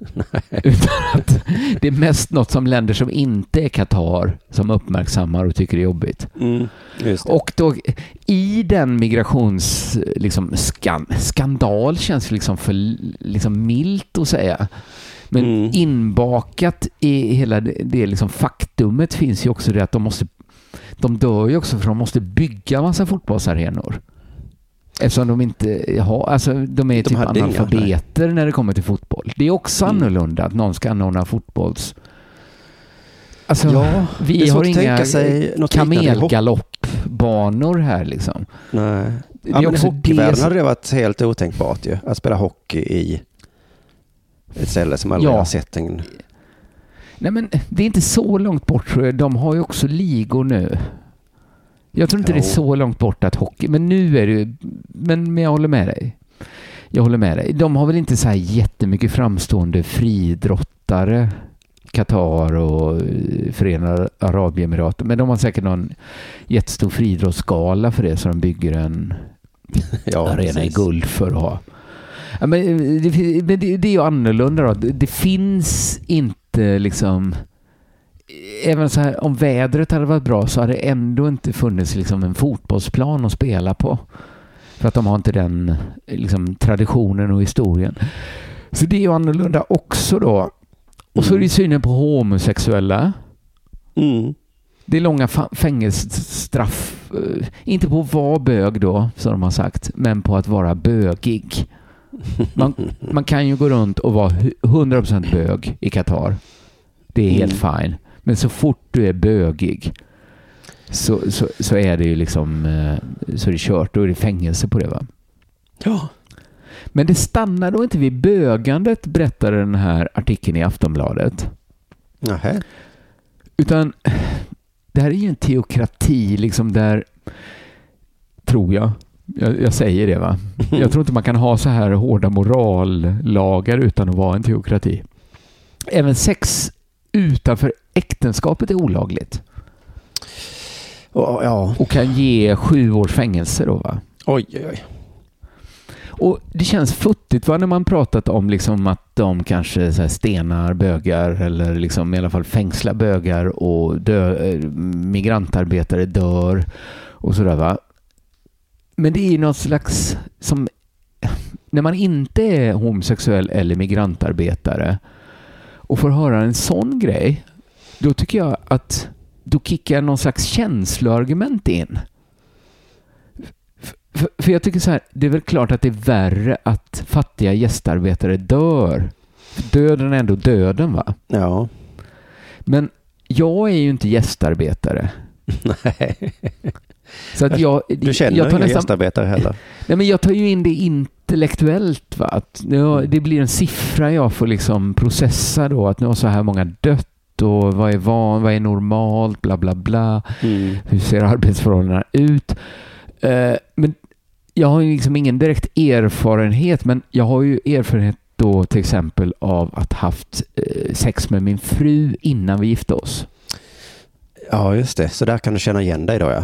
Utan att det är mest något som länder som inte är Qatar som uppmärksammar och tycker det är jobbigt.
mm, det.
Och då i den migrations liksom, skan, skandal känns liksom för liksom milt att säga. Men
Mm.
inbakat i hela det, det liksom faktumet finns ju också det att de måste de dör ju också för de måste bygga massa fotbollsarenor. Eftersom de inte har, alltså de är
De
typ
hade inga,
analfabeter när det kommer till fotboll. Det är också
Mm.
annorlunda att någon ska anordna fotbolls... Alltså,
Ja,
vi har inga kamelgaloppbanor här liksom.
Nej.
Det
Ja, men i hockeyvärlden
det-
hade det varit helt otänkbart ju. Att spela hockey i ett ställe som aldrig
Ja.
har sett en...
Nej men det är inte så långt bort tror jag. De har ju också ligor nu. Jag tror inte det är
Jo.
så långt bort att hockey, men nu är det ju, men, men jag håller med dig. Jag håller med dig. De har väl inte så här jättemycket framstående friidrottare, Qatar och eh, Förenade Arabemiraten, men de har säkert någon jättestor friidrottsgala för det så de bygger en
Ja,
arena i
precis.
guld för att ha. Ja, men eh, det, det, det är ju annorlunda då. Det finns inte liksom Även så här, om vädret hade varit bra så hade det ändå inte funnits liksom en fotbollsplan att spela på. För att de har inte den liksom, traditionen och historien. Så det är ju annorlunda också då. Och så är det ju synen på homosexuella.
Mm.
Det är långa fängelsestraff. eh, Inte på att vara bög då, som de har sagt, men på att vara bögig. Man, man kan ju gå runt och vara hu- 100% bög i Qatar. Det är helt fine. Men så fort du är bögig så, så, så är det ju liksom eh, så är det kört. Då är det fängelse på det va.
Ja.
Men det stannar då inte vid bögandet, berättade den här artikeln i Aftonbladet.
Nähä.
Utan det här är ju en teokrati liksom där, tror jag, jag, jag säger det va. Jag tror inte man kan ha så här hårda morallagar utan att vara en teokrati. Även sex utanför äktenskapet är olagligt
Och, ja.
och kan ge sju års fängelse då va.
Oj, oj, oj.
Och det känns futtigt va, när man pratat om liksom att de kanske stenar bögar eller liksom i alla fall fängslar bögar och dö, eh, migrantarbetare dör och sådär va. Men det är ju något slags som när man inte är homosexuell eller migrantarbetare och får höra en sån grej, då tycker jag att då kickar någon slags känsloargument in. För, för jag tycker så här, det är väl klart att det är värre att fattiga gästarbetare dör. Döden är ändå döden va?
Ja.
Men jag är ju inte gästarbetare.
Nej.
Så att jag,
Du känner
jag tar
inga
nästan,
gästarbetare heller?
Nej, men jag tar ju in det intellektuellt. Va? Att nu, har- det blir en siffra jag får liksom processa då. Att nu har så här många dött och vad är van, vad är normalt, bla bla bla.
Mm.
Hur ser arbetsförhållandena ut? Eh, men jag har ju liksom ingen direkt erfarenhet, men jag har ju erfarenhet då till exempel av att haft eh, sex med min fru innan vi gifte oss.
Ja, just det. Så där kan du känna igen dig då, ja.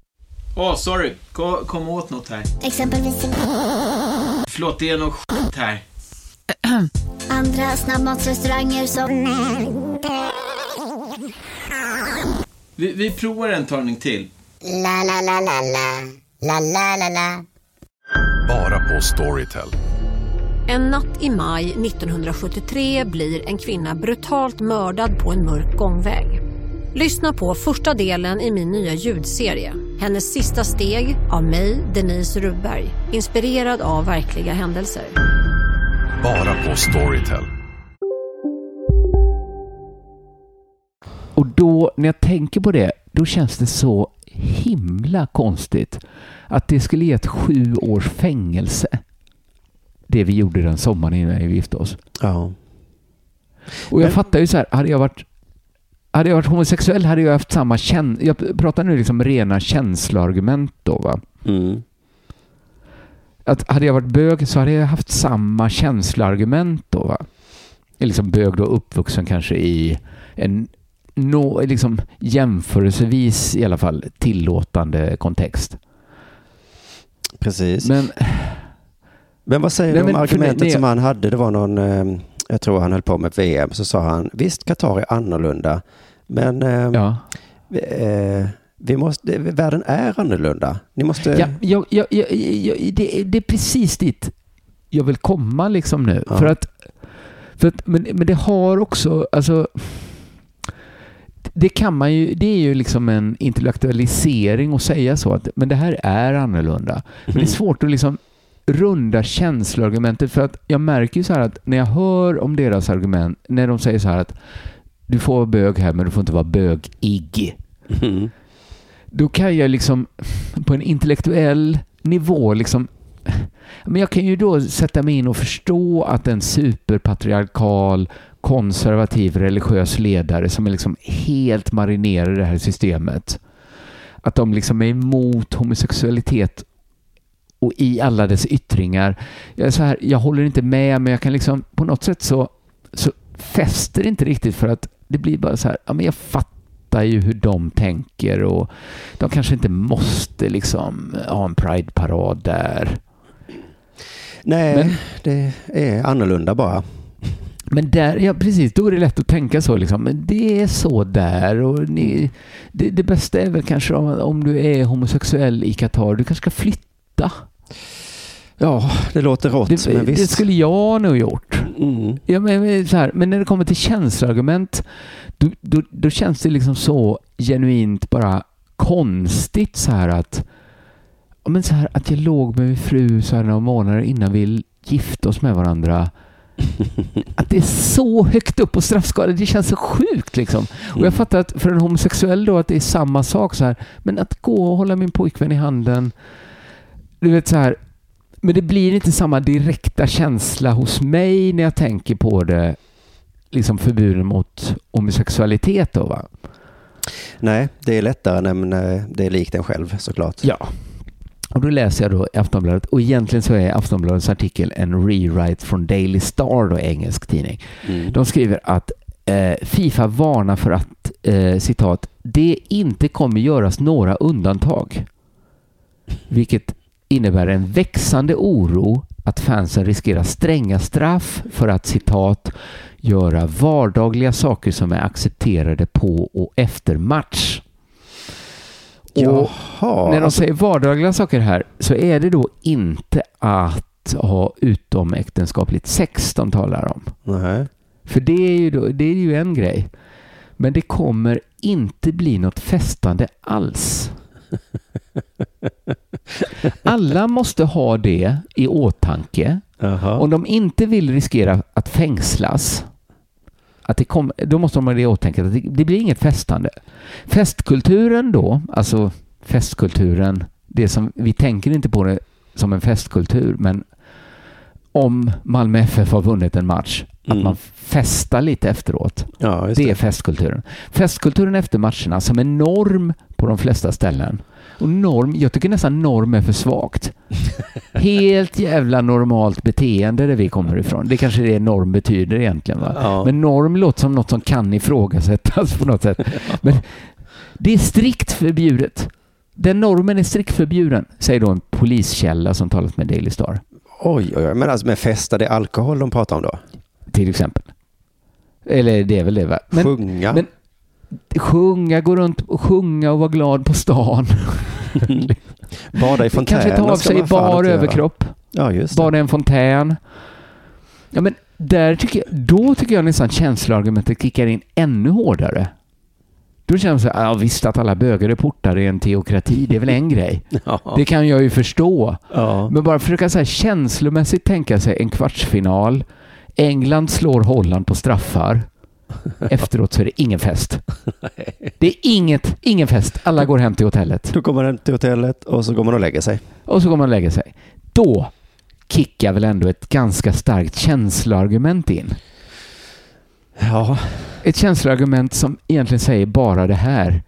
Åh, sorry. Kom, kom åt något här.
Exempelvis...
Förlåt, det är något skit här.
Andra snabbmatsrestauranger som...
Vi, vi provar en talning till.
La, la, la, la, la. La, la, la, la.
Bara på Storytel.
En natt i maj 1973 blir en kvinna brutalt mördad på en mörk gångväg. Lyssna på första delen i min nya ljudserie. Hennes sista steg av mig, Denise Rubberg. Inspirerad av verkliga händelser.
Bara på Storytel.
Och då, när jag tänker på det, då känns det så himla konstigt att det skulle ge ett sju års fängelse. Det vi gjorde den sommaren innan vi gifte oss.
Ja.
Och jag
Men-
fattar ju så här, hade jag varit hade jag varit homosexuell hade jag haft samma känsla. Jag pratar nu liksom rena känsloargument då va.
Mm.
Att hade jag varit bög så hade jag haft samma känsloargument då va. Liksom bög då uppvuxen kanske i en nå, liksom jämförelsevis i alla fall tillåtande kontext.
Precis.
Men,
Men vad säger
Nej,
du om argumentet
det-
som han hade? Det var någon, eh, jag tror han höll på med VM, så sa han visst Qatar är annorlunda, men eh,
ja.
vi, eh, vi måste, världen är annorlunda. Ni måste...
Ja, jag, jag, jag, jag, det, det är precis dit jag vill komma liksom nu.
Ja.
För att, för att men, men det har också, alltså det kan man ju, det är ju liksom en intellektualisering att säga så att men det här är annorlunda. Men det är svårt att liksom runda känsloargumentet för att jag märker ju så här att när jag hör om deras argument, när de säger så här att du får vara bög här men du får inte vara bögig
Mm.
då kan jag liksom på en intellektuell nivå liksom men jag kan ju då sätta mig in och förstå att en superpatriarkal konservativ religiös ledare som är liksom helt marinerad i det här systemet att de liksom är emot homosexualitet och i alla dess yttringar. Jag, är så här, jag håller inte med men jag kan liksom på något sätt så, så fäster inte riktigt för att det blir bara så här, ja men jag fattar ju hur de tänker och de kanske inte måste liksom ha en Pride-parad där.
Nej,
Men-
det är annorlunda bara.
Men där, ja precis, då är det lätt att tänka så liksom. Men det är så där och ni, det, det bästa är väl kanske om, om du är homosexuell i Qatar, du kanske ska flytta.
Ja, det låter rått,
Det,
men
det
visst.
skulle jag nog gjort.
Mm.
Ja, men, så här, men när det kommer till känsloargument, då, då, då känns det liksom så genuint bara konstigt så här att men så här, att jag låg med min fru så här några månader innan vi gifte oss med varandra. Att det är så högt upp på straffskalan, det känns så sjukt liksom. Och jag fattar att för en homosexuell då att det är samma sak så här. Men att gå och hålla min pojkvän i handen, du vet så här. Men det blir inte samma direkta känsla hos mig när jag tänker på det, liksom förbuden mot homosexualitet då va?
Nej, det är lättare när det är likt en själv såklart.
Ja. Och då läser jag då Aftonbladet och egentligen så är Aftonbladets artikel en rewrite från Daily Star, då engelsk tidning.
Mm.
De skriver att eh, Fifa varnar för att, eh, citat, det inte kommer göras några undantag. Vilket innebär en växande oro att fansen riskerar stränga straff för att, citat, göra vardagliga saker som är accepterade på och efter match. Och
Jaha.
När de
alltså-
säger vardagliga saker här så är det då inte att ha utomäktenskapligt sex de talar om.
Nej.
För det är, ju då, det är ju en grej. Men det kommer inte bli något festande alls. Alla måste ha det i åtanke.
Jaha.
Om de inte vill riskera att fängslas, att det kom, då måste de ha det i åtanke att det, det blir inget festande. Festkulturen då, alltså festkulturen, det som vi tänker inte på det som en festkultur, men om Malmö FF har vunnit en match, att
Mm.
man festar lite efteråt.
Ja,
det
det.
är festkulturen. Festkulturen efter matcherna som är norm på de flesta ställen. Och norm, jag tycker nästan norm är för svagt. Helt jävla normalt beteende där vi kommer ifrån. Det kanske det norm betyder egentligen. Va?
Ja.
Men norm låter som något som kan ifrågasättas på något sätt. Men det är strikt förbjudet. Den normen är strikt förbjuden, säger då en poliskälla som talat med Daily Star.
Oj, oj, oj. Men alltså med festa, det är alkohol de pratar om då?
Till exempel. Eller det är väl det va? Men,
Sjunga?
Men, sjunga, gå runt och sjunga och vara glad på stan.
Bada i fontäner
Kanske ta av sig bar överkropp.
Ja, just det.
Bada i en fontän. Ja, men där tycker jag, då tycker jag nästan känsloargumentet kickar in ännu hårdare. Då så här, ja, visst att alla bögar är portade i en teokrati, det är väl en grej.
Ja.
Det kan jag ju förstå.
Ja.
Men bara försöka så här känslomässigt tänka sig en kvartsfinal. England slår Holland på straffar. Efteråt så är det ingen fest. Det är inget, ingen fest. Alla går hem till hotellet.
Då går man hem till hotellet och så går man och lägger sig.
Och så går man och lägger sig. Då kickar väl ändå ett ganska starkt känsloargument in.
Ja.
Ett känsloargument som egentligen säger bara det här.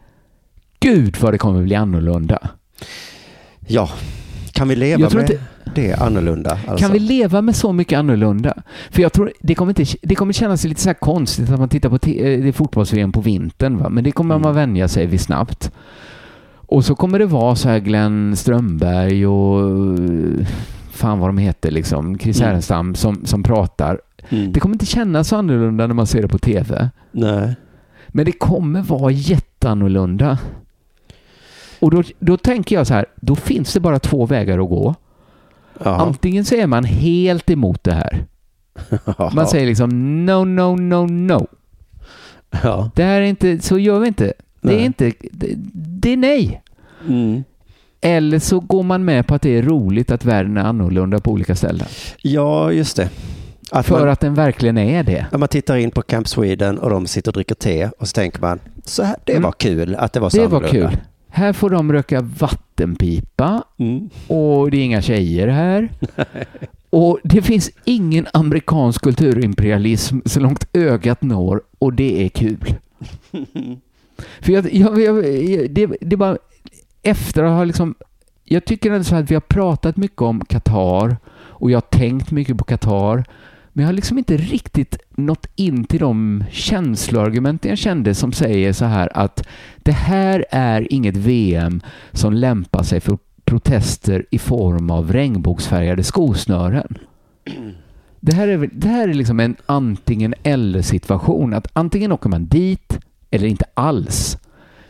Gud vad det kommer bli annorlunda.
Ja. Kan vi leva med
inte-
det annorlunda? Alltså?
Kan vi leva med så mycket annorlunda? För jag tror det kommer, inte, det kommer kännas lite så här konstigt att man tittar på eh, det fotbolls på vintern. Va? Men det kommer man vänja sig vid snabbt. Och så kommer det vara så här Glenn Strömberg och eh, fan vad de heter liksom, Chris
Mm.
Härenstam som, som pratar.
Mm.
Det kommer inte kännas så annorlunda när man ser det på tv.
Nej.
Men det kommer vara jätteannorlunda. Och då, då tänker jag så här, då finns det bara två vägar att gå.
Ja.
Antingen så är man helt emot det här. Man säger liksom no, no, no, no.
Ja.
Det här är inte, så gör vi inte. Det är inte, det, det är nej.
Mm.
Eller så går man med på att det är roligt att världen är annorlunda på olika ställen.
Ja, just det. Att
För
man,
att den verkligen är det.
när man tittar in på Camp Sweden och de sitter och dricker te och så tänker man, så här, det
Mm.
var kul att det var så
Det var kul. Här får de röka vattenpipa
Mm.
och det är inga tjejer här. Och det finns ingen amerikansk kulturimperialism så långt ögat når och det är kul. För jag, jag, jag, det, det är bara efter att ha liksom jag tycker ändå så att vi har pratat mycket om Qatar och jag har tänkt mycket på Qatar. Men jag har liksom inte riktigt nått in till de känsloargumenten jag kände som säger så här att det här är inget VM som lämpar sig för protester i form av regnbågsfärgade skosnören. Det här är, det här är liksom en antingen eller situation. Att antingen åker man dit eller inte alls.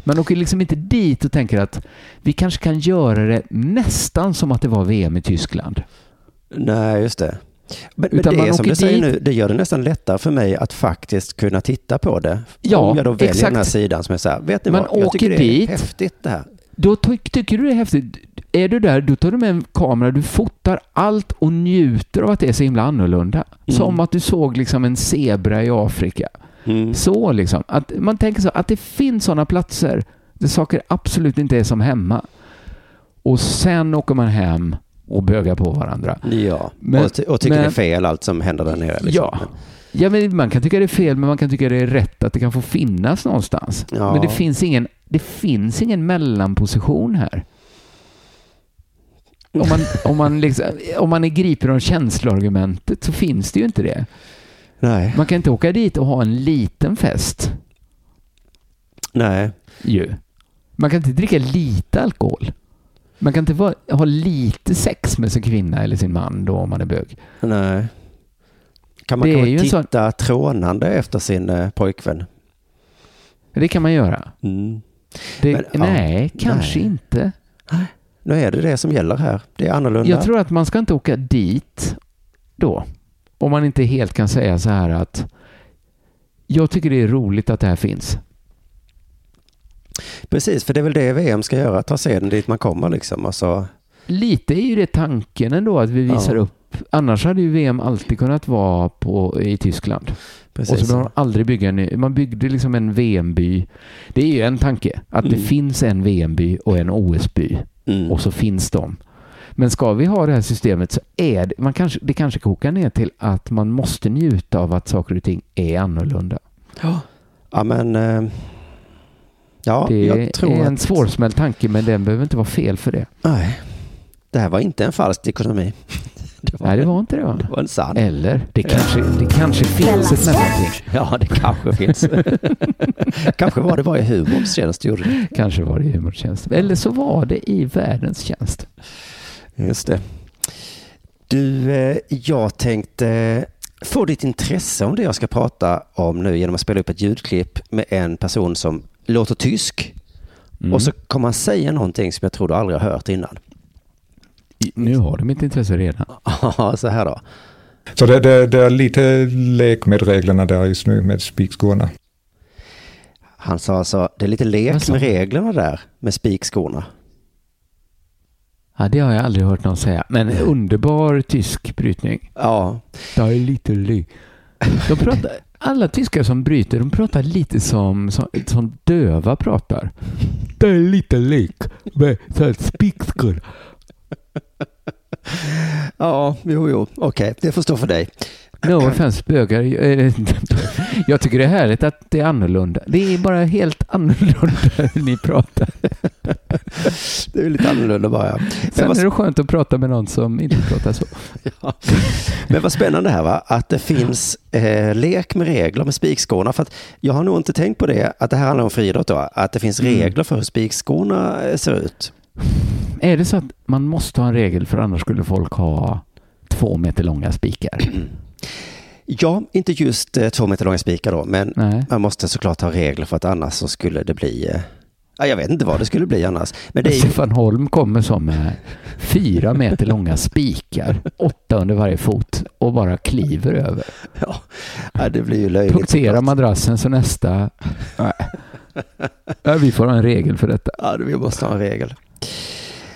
Man åker liksom inte dit och tänker att vi kanske kan göra det nästan som att det var VM i Tyskland.
Nej, just det. Men, men
Utan
det
man
är som du säger
dit-
nu, det gör det nästan lättare för mig att faktiskt kunna titta på det.
Ja,
Om jag då väljer
exakt.
den här sidan som är så här, vet ni
Man
vad, jag tycker det är
dit.
häftigt det här.
Då ty tycker du det är häftigt. Är du där, då tar du med en kamera, du fotar allt och njuter av att det är så himla annorlunda.
Mm.
Som att du såg liksom en zebra i Afrika.
Mm.
Så liksom. Att man tänker så att det finns sådana platser där saker absolut inte är som hemma. Och sen åker man hem och bögar på varandra.
Ja,
Men-
och, ty- och tycker
men-
det är fel allt som händer där nere. Liksom.
Ja. Ja, men man kan tycka det är fel, men man kan tycka det är rätt att det kan få finnas någonstans.
Ja.
Men det finns ingen, det finns ingen mellanposition här. Om man, om, man liksom, om man är gripen av känsloargumentet så finns det ju inte det.
Nej.
Man kan inte åka dit och ha en liten fest.
Nej.
Ju. Man kan inte dricka lite alkohol. Man kan inte vara, ha lite sex med sin kvinna eller sin man då om man är bög.
Nej. Kan man
Det är
kanske
ju en sån-
titta trånande efter sin eh, pojkvän?
Det kan man göra.
Mm.
Det,
Men, ja,
nej, kanske
nej.
inte.
Nu är det det som gäller här. Det är annorlunda.
Jag tror att man ska inte åka dit då. Om man inte helt kan säga så här att jag tycker det är roligt att det här finns.
Precis, för det är väl det VM ska göra. Ta seden dit man kommer liksom. Och så...
Lite är ju det tanken ändå att vi visar
Ja.
upp. Annars hade ju VM alltid kunnat vara på, i Tyskland.
Precis.
Och så behöver man aldrig bygga en ny. Man byggde liksom en VM-by. Det är ju en tanke. Att det
Mm.
finns en VM-by och en OS-by.
Mm.
Och så finns de. Men ska vi ha det här systemet så är det, man kanske, det kanske kokar ner till att man måste njuta av att saker och ting är annorlunda.
Ja, men... Ja,
det
jag tror
är en
att...
svårsmält tanke men den behöver inte vara fel för det.
Nej, det här var inte en falsk ekonomi. Det
Nej, det var inte det va?
Det var en sann.
Eller, det kanske, det kanske finns ett mellanting.
Ja, det kanske finns. kanske var det bara i humorns tjänst gjorde det.
Kanske var det i humorns tjänst. Eller så var det i världens tjänst.
Just det. Du, eh, jag tänkte få ditt intresse om det jag ska prata om nu genom att spela upp ett ljudklipp med en person som låter tysk.
Mm.
Och så kommer han säga någonting som jag tror du aldrig har hört innan.
Nu har du mitt intresse redan.
Ja, så här då.
Så det, det, det är lite lek med reglerna där just nu med spikskorna.
Han sa alltså, det är lite lek med reglerna där med spikskorna.
Ja, det har jag aldrig hört någon säga. Men underbar tysk brytning.
Ja,
Det är lite ly. De pratar, alla tyskar som bryter, de pratar lite som, som, som döva pratar. Det är lite lik med spikskor.
ja, jo, jo, okej, det får stå för dig.
No offense bögar. Eh, Jag tycker det är härligt att det är annorlunda. Det är bara helt annorlunda hur ni pratar.
Det är lite annorlunda bara.
Sen
vad-
är det skönt att prata med någon som inte pratar så.
Ja. Men vad spännande här va, att det finns eh, lek med regler med spikskorna. För att jag har nog inte tänkt på det, att det här handlar om friidrott då, att det finns
Mm.
regler för hur spikskorna eh, ser ut.
Är det så att man måste ha en regel för annars skulle folk ha två meter långa spikar?
Ja, inte just eh, två meter långa spikar då, men
Nej.
man måste såklart ha regler för att annars så skulle det bli, eh, ja, jag vet inte vad det skulle bli annars. Men det är ju,
Stefan Holm kommer som med fyra meter långa spikar, åtta under varje fot och bara kliver över.
ja, ja, det blir ju löjligt.
Punktera madrassen så nästa... Nej. Ja, vi får ha en regel för detta.
Ja, vi måste ha en regel.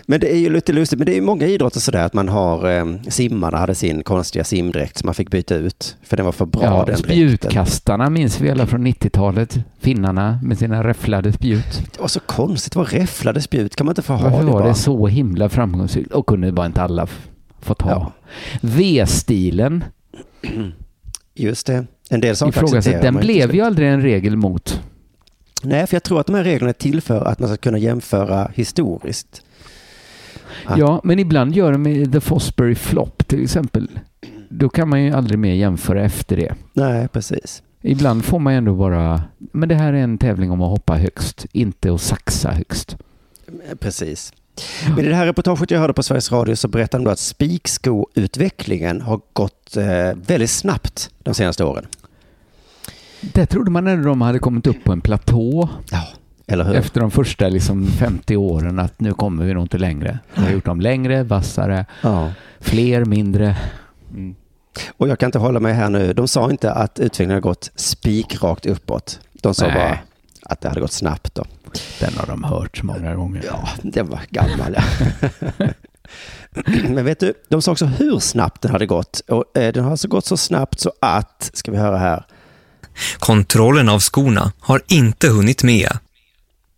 Men det är ju lite lustigt, men det är ju många idrotter sådär att man har, eh, simmarna hade sin konstiga simdräkt som man fick byta ut, för den var för bra
Ja,
den dräkten.
spjutkastarna minns vi alla från 90-talet. Finnarna med sina räfflade spjut.
Det var så konstigt, var räfflade spjut, kan man inte få ha
Varför
det
var
bara?
det så himla framgångsrikt? Och kunde bara inte alla fått ha?
Ja.
V-stilen,
Just det, en del saker accepterar
den blev ju aldrig en regel mot.
Nej, för jag tror att de här reglerna är till för att man ska kunna jämföra historiskt. Att-
Ja, men ibland gör de med The Fosbury Flop till exempel. Då kan man ju aldrig mer jämföra efter det.
Nej, precis.
Ibland får man ju ändå bara, men det här är en tävling om att hoppa högst, inte att saxa högst.
Eh, Precis. Men i det här reportaget jag hörde på Sveriges Radio så berättade de att spikskoutvecklingen har gått eh, väldigt snabbt de senaste åren.
Det trodde man när de hade kommit upp på en platå
Ja?
Efter de första liksom 50 åren att nu kommer vi nog inte längre. Vi har gjort dem längre, vassare,
Ja.
fler, mindre.
Och jag kan inte hålla mig här nu. De sa inte att utvecklingen har gått spikrakt uppåt. De sa
Nej.
bara att det hade gått snabbt då.
Den har de hört många gånger.
Ja, den var gammal. Men vet du, de sa också hur snabbt den hade gått. Och eh, den har alltså gått så snabbt så att, ska vi höra här,
Kontrollen av skorna har inte hunnit med.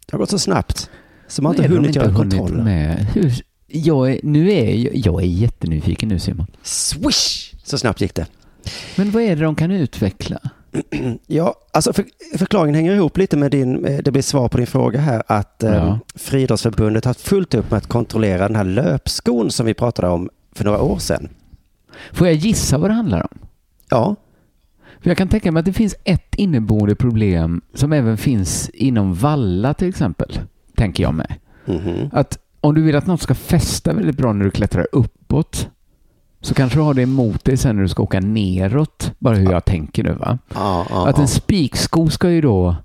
Det har gått så snabbt så man har inte hunnit göra kontroller.
med? Hur, jag, är, nu är, jag, jag är jättenyfiken nu Simon.
Swish! Så snabbt gick det.
Men vad är det de kan utveckla?
Ja, alltså för, förklaringen hänger ihop lite med din, eh, det blir svar på din fråga här, att eh,
Ja.
Friidrottsförbundet har fullt upp med att kontrollera den här löpskon som vi pratade om för några år sedan.
Får jag gissa vad det handlar om?
Ja,
För jag kan tänka mig att det finns ett inneboende problem som även finns inom valla till exempel. Tänker jag med.
mhm.
Att om du vill att något ska fästa väldigt bra när du klättrar uppåt så kanske du har det emot dig sen när du ska åka neråt. Bara hur jag tänker nu va.
ja, ja,
Att en spiksko ska ju då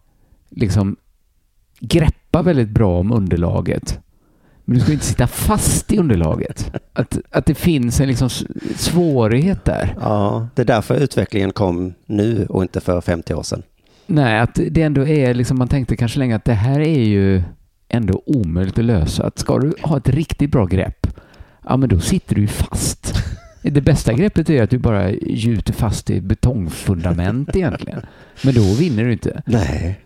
liksom greppa väldigt bra om underlaget. Men du ska inte sitta fast i underlaget. Att, att det finns en liksom svårighet där.
Ja, det är därför utvecklingen kom nu och inte för 50 år sedan.
Nej, att det ändå är liksom, man tänkte kanske länge att det här är ju ändå omöjligt att lösa. Att ska du ha ett riktigt bra grepp, ja men då sitter du ju fast. Det bästa greppet är att du bara gjuter fast i betongfundament egentligen. Men då vinner du inte.
Nej.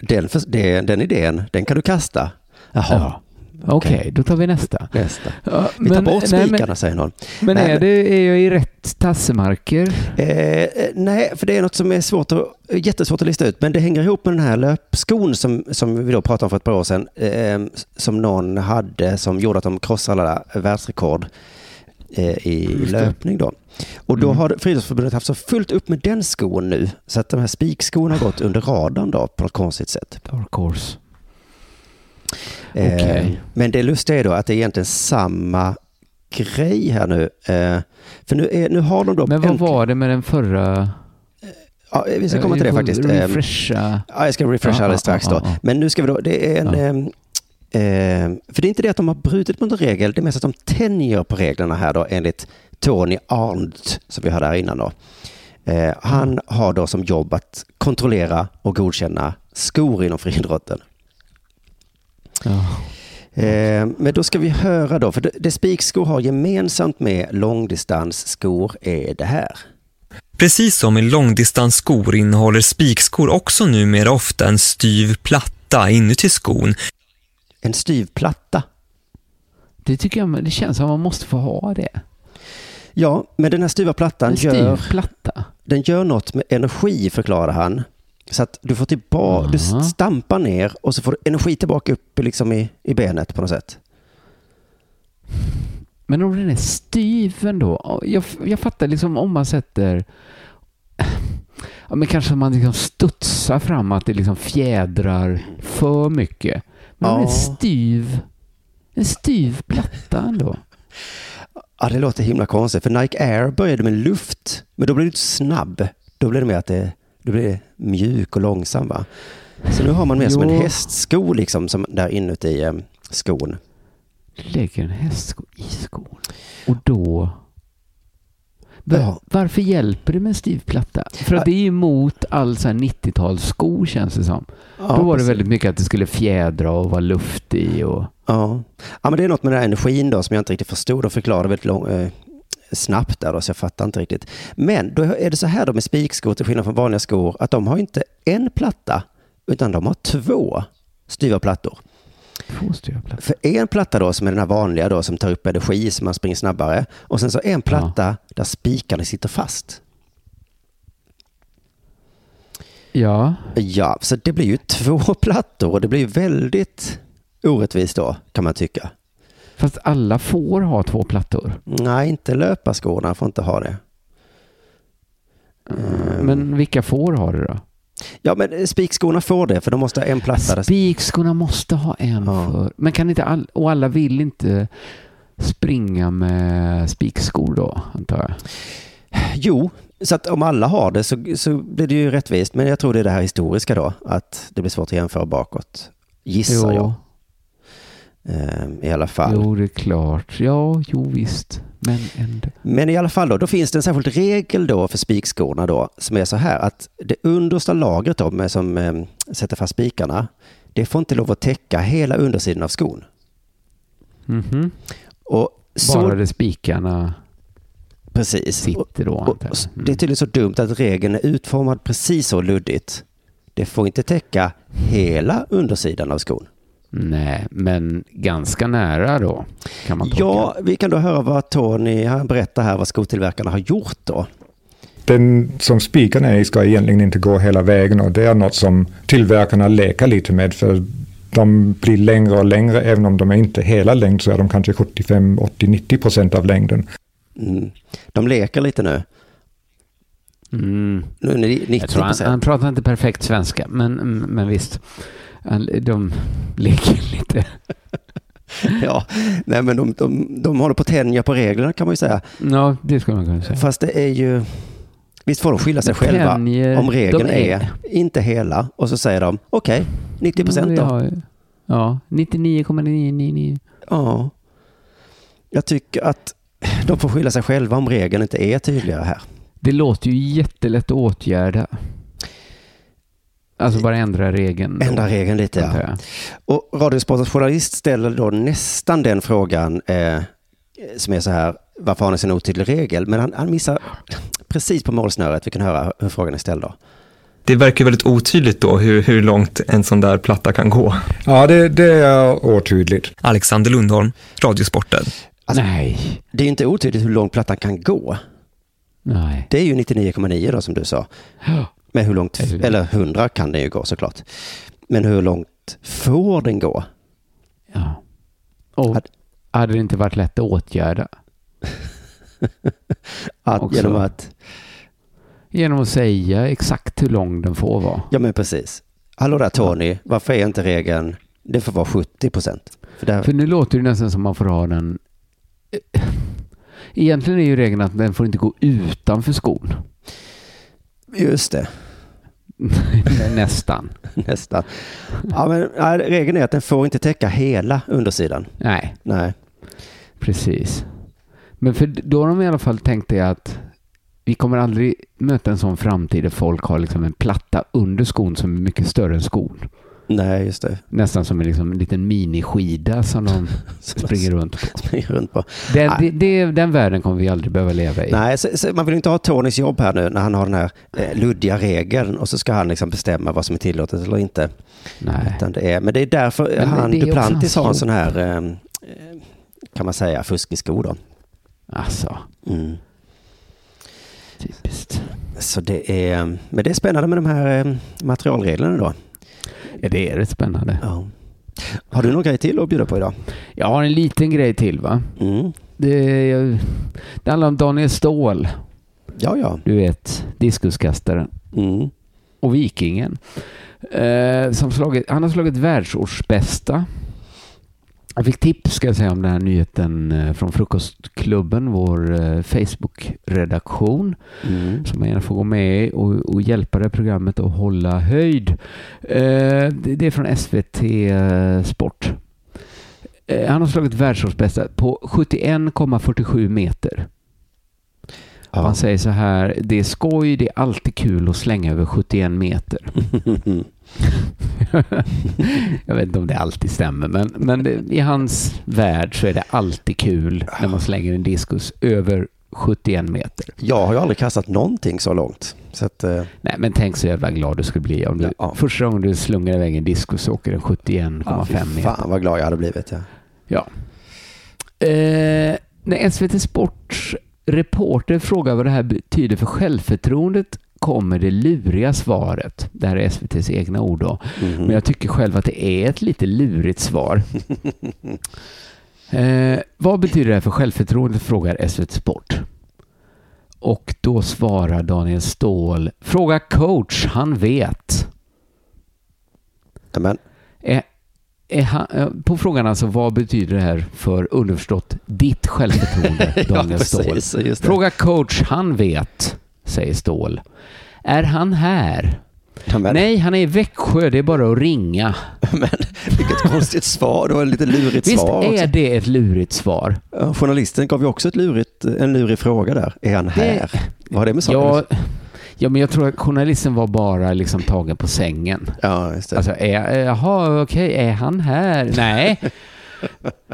Den, det, den idén, den kan du kasta. Jaha.
Ja. Okej, då tar vi nästa.
Nästa.
Ja,
Vi tar
men-
bort
nej,
spikarna,
men-
säger någon.
Men
Nej,
är, det, är jag i rätt tassemarker?
Eh, eh, nej, för det är något som är svårt att, jättesvårt att lista ut. Men det hänger ihop med den här löpskon som, som vi då pratade om för ett par år sedan. Eh, som någon hade som gjorde att de krossade alla världsrekord eh, i löpning då. Och då
Mm.
har Friidrottsförbundet haft så fullt upp med den skon nu. Så att de här spikskorna har gått under radarn då på något konstigt sätt.
Dark Horse.
Eh,
Okej.
Men det lustiga är då att det är egentligen samma grej här nu. Eh, för nu, är, nu har de då...
Men vad
äntligen-
var det med den förra?
Ja, vi ska komma till det
Eh,
faktiskt. Ehm,
Refresha.
Ja, jag ska refresha alldeles strax då. Men nu ska vi då, det är en... Ehm, ehm, för det är inte det att de har brutit mot en regel, det är mest att de tänjer på reglerna här då enligt Tony Arndt, som vi hörde här innan då. Eh, han har då som jobb att kontrollera och godkänna skor inom friidrotten.
Ja.
Eh, men då ska vi höra då, för det, det spikskor har gemensamt med långdistansskor är det här.
Precis som i långdistansskor innehåller spikskor också numera ofta en styv platta inuti skon.
En styv platta?
Det tycker jag, det känns som man måste få ha det.
Ja, men den här styva plattan
En
gör,
platta.
den gör något med energi, förklarar han. Så att du får tillbaka, du
Aha.
stampar ner och så får du energi tillbaka upp liksom i, i benet på något sätt.
Men om den är styv ändå. Jag, jag fattar liksom om man sätter... Ja, men kanske man liksom studsar fram att det liksom fjädrar för mycket. Men
Ja.
är styv... En styv platta ändå.
Ja, det låter himla konstigt. För Nike Air började med luft, men då blir du inte snabb. Då blir det mer att det, du blir mjuk och långsam va? Så nu har man mer som en
Jo.
hästsko liksom, som där inuti eh, skon.
Lägger en hästsko i skon. Och då... Var,
Ja.
Varför hjälper det med en styv platta? För att det är ju emot all så här 90-talsskor känns det som.
Ja,
då var det
precis.
väldigt mycket att det skulle fjädra och vara luft i och...
Ja. ja, men det är något med den här energin då som jag inte riktigt förstod och förklarade väldigt lång, eh, snabbt där då, så jag fattar inte riktigt. Men då är det så här då med spikskor till skillnad från vanliga skor att de har inte en platta utan de har två styva plattor.
Två styva plattor.
För en platta då som är den här vanliga då som tar upp energi så man springer snabbare och sen så en platta där spikarna sitter fast.
Ja.
Ja, så det blir ju två plattor och det blir ju väldigt orättvist då kan man tycka.
Fast alla får ha två plattor.
Nej, inte löparskorna får inte ha det.
Men vilka får ha det då?
Ja, men spikskorna får det för de måste ha en platta.
Spikskorna måste ha en för... Men kan inte all... Och alla vill inte springa med spikskor då, antar jag?
Jo, så att om alla har det så, så blir det ju rättvist. Men jag tror det är det här historiska då, att det blir svårt att jämföra bakåt. Gissar
Jo.
jag. Ehm, I alla fall.
Jo, det är klart. Ja, jo visst. Men ändå.
Men i alla fall då, då finns det en särskild regel då för spikskorna då, som är så här att det understa lagret då, med, som eh, sätter fast spikarna, det får inte lov att täcka hela undersidan av skon.
Mhm.
Och så,
Bara det spikarna
precis.
sitter då,
Och, och,
jag.
det är tydligen så dumt att regeln är utformad precis så luddigt. Det får inte täcka hela undersidan av skon.
Nej, men ganska nära då, kan man tolka.
Ja, vi kan då höra vad Tony berättar här vad skotillverkarna har gjort då.
Den som spikarna är i ska egentligen inte gå hela vägen och det är något som tillverkarna leker lite med för de blir längre och längre även om de är inte hela längd så är de kanske 75, 80, 90 procent av längden.
Mm. De leker lite nu.
Mm.
Nu är det 90
Jag tror han, han pratar inte perfekt svenska, men, men visst. De leker lite.
Ja, nej men de, de, de håller på att tänja på reglerna kan man ju säga.
Ja, det skulle man kunna säga.
Fast det är ju... Visst får de skylla sig
De
själva
tänjer-
om regeln är...
är-
inte hela och så säger de okej, 90 procent då.
har, Ja, 99,999.
Ja. Jag tycker att de får skylla sig själva om regeln inte är tydligare här.
Det låter ju jättelätt att åtgärda. Alltså bara ändra regeln.
Ändra regeln lite, ja. Och Radiosportens journalist ställer då nästan den frågan eh, som är så här, varför har ni så en otydlig regel? Men han, han missar precis på målsnöret. Vi kan höra hur frågan är ställd då.
Det verkar väldigt otydligt då hur, hur långt en sån där platta kan gå.
Ja, det, det är otydligt.
Alexander Lundholm, Radiosporten.
Nej.
Det är ju inte otydligt hur långt plattan kan gå.
Nej.
Det är ju 99,9 då som du sa.
Ja.
Men hur långt, eller 100 kan den ju gå såklart. Men hur långt får den gå?
Ja. Och hade det inte varit lätt att åtgärda?
Att,
Också.
genom att,
Genom att säga exakt hur lång den får vara.
ja men precis. Hallå där Tony, varför är inte regeln, det får vara 70 procent? För där,
För nu låter det nästan som man får ha den... Egentligen är ju regeln att den får inte gå utanför skon.
just det,
Nästan.
nästan. Ja, men, ja, regeln är att den får inte täcka hela undersidan.
Nej,
Nej.
precis. Men för då har de i alla fall tänkt det att vi kommer aldrig möta en sån framtid där folk har liksom en platta under skon som är mycket större än skon.
Nej, just det.
Nästan som en, liksom, en liten miniskida som de springer runt på.
Springer runt på.
Den, det, det, den världen kommer vi aldrig behöva leva i.
Nej, så, så man vill inte ha Tonys jobb här nu när han har den här eh, luddiga regeln och så ska han liksom bestämma vad som är tillåtet eller inte.
Nej.
Utan det är, men det är därför
Men
han
också
Duplantis har en sån här, eh, eh, kan man säga, fuskig sko då.
Alltså,
Mm.
typiskt.
Så det är, men det är spännande med de här eh, materialreglerna då.
Ja, det är rätt spännande.
Ja. Har du någon grej till att bjuda på idag?
Jag har en liten grej till va.
Mm.
Det, det handlar om Daniel Ståhl.
Ja, ja.
Du vet, diskuskastaren.
Mm.
Och vikingen. Eh, som slagit, han har slagit världsårsbästa. Jag fick tips ska jag säga om den här nyheten eh, från Frukostklubben, vår eh, Facebook-redaktion.
Mm.
Som man gärna får gå med i och, och hjälpa det här programmet att hålla höjd. Eh, det, är från SVT eh, Sport. Eh, han har slagit världsårsbästa på 71,47 meter.
Ja.
Han säger så här, det är skoj, det är alltid kul att slänga över 71 meter. Jag vet inte om det alltid stämmer, men, men det, i hans värld så är det alltid kul när man slänger en diskus över 71 meter.
Jag har ju aldrig kastat någonting så långt. Så att, eh,
Nej, men tänk så jävla glad du skulle bli om du
Ja.
första gången du slungar iväg en diskus så åker den 71,5
ja,
meter.
fan vad glad jag hade blivit. Ja.
Ja. Eh, när SVT Sports reporter frågar vad det här betyder för självförtroendet kommer det luriga svaret. Det här är SVTs egna ord då.
Mhm.
Men jag tycker själv att det är ett lite lurigt svar. Eh, vad betyder det här för självförtroendet? frågar SVT Sport. Och då svarar Daniel Ståhl. Fråga coach, han vet.
Men,
Är, är han, eh, på frågan alltså, vad betyder det här för underförstått ditt självförtroende,
Ja,
Daniel Ståhl?
precis, det.
Fråga coach, han vet, säger Ståhl. Är han här?
Ja,
Nej, han är i Växjö, det är bara att ringa.
men vilket konstigt svar. Det var ett lite lurigt
Visst
svar
är
också.
det ett lurigt svar?
Ja, journalisten gav ju också ett lurigt, en lurig fråga där. Är han här? Vad har det med saken
Ja, ja, men jag tror att journalisten var bara liksom tagen på sängen.
Ja, just det.
Alltså, är, jaha, okej, är han här? Nej.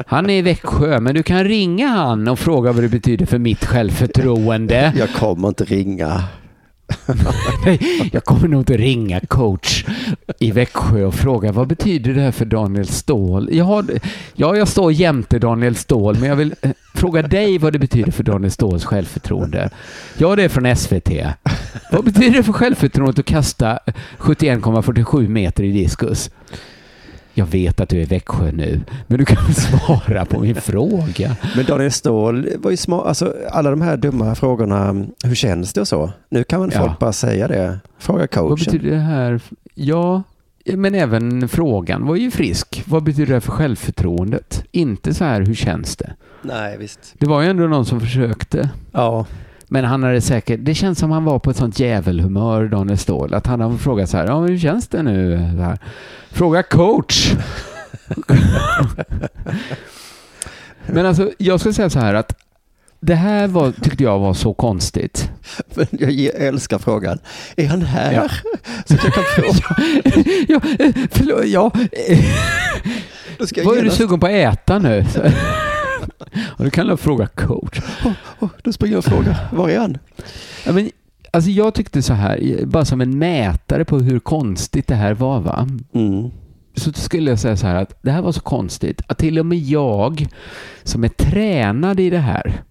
Han är i Växjö, men du kan ringa han och fråga vad det betyder för mitt självförtroende.
Jag kommer inte ringa.
Nej, jag kommer nog inte ringa coach i Växjö och fråga vad betyder det här för Daniel Ståhl? Jag har, ja, jag står jämte Daniel Ståhl, men jag vill eh, fråga dig vad det betyder för Daniel Ståhls självförtroende. Ja, det är från SVT. Vad betyder det för självförtroendet att kasta 71,47 meter i diskus? Jag vet att du är i Växjö nu, men du kan väl svara på min fråga?
Men Daniel Ståhl var ju smart. Alltså alla de här dumma frågorna. Hur känns det och så? Nu kan man
Ja.
folk bara säga det. Fråga
Vad
coachen.
betyder det här? Ja, men även frågan var ju frisk. Vad betyder det här för självförtroendet? Inte så här, hur känns det?
Nej, visst.
Det var ju ändå någon som försökte.
Ja.
Men han hade säkert, det känns som han var på ett sånt jävelhumör, Daniel Ståhl, att han har frågat så här, ja hur känns det nu? Här. Fråga coach. Men alltså, jag ska säga så här att det här var, tyckte jag var så konstigt.
Men jag älskar frågan. Är han här?
Ja.
Så jag kan fråga.
ja, eh, förlåt, ja. Vad är du sugen på att äta nu? Du kan jag fråga coach.
Oh, då springer jag och frågar. Var är han?
Ja, men, alltså jag tyckte så här, bara som en mätare på hur konstigt det här var. va?
Mm.
Så skulle jag säga så här att det här var så konstigt att till och med jag som är tränad i det här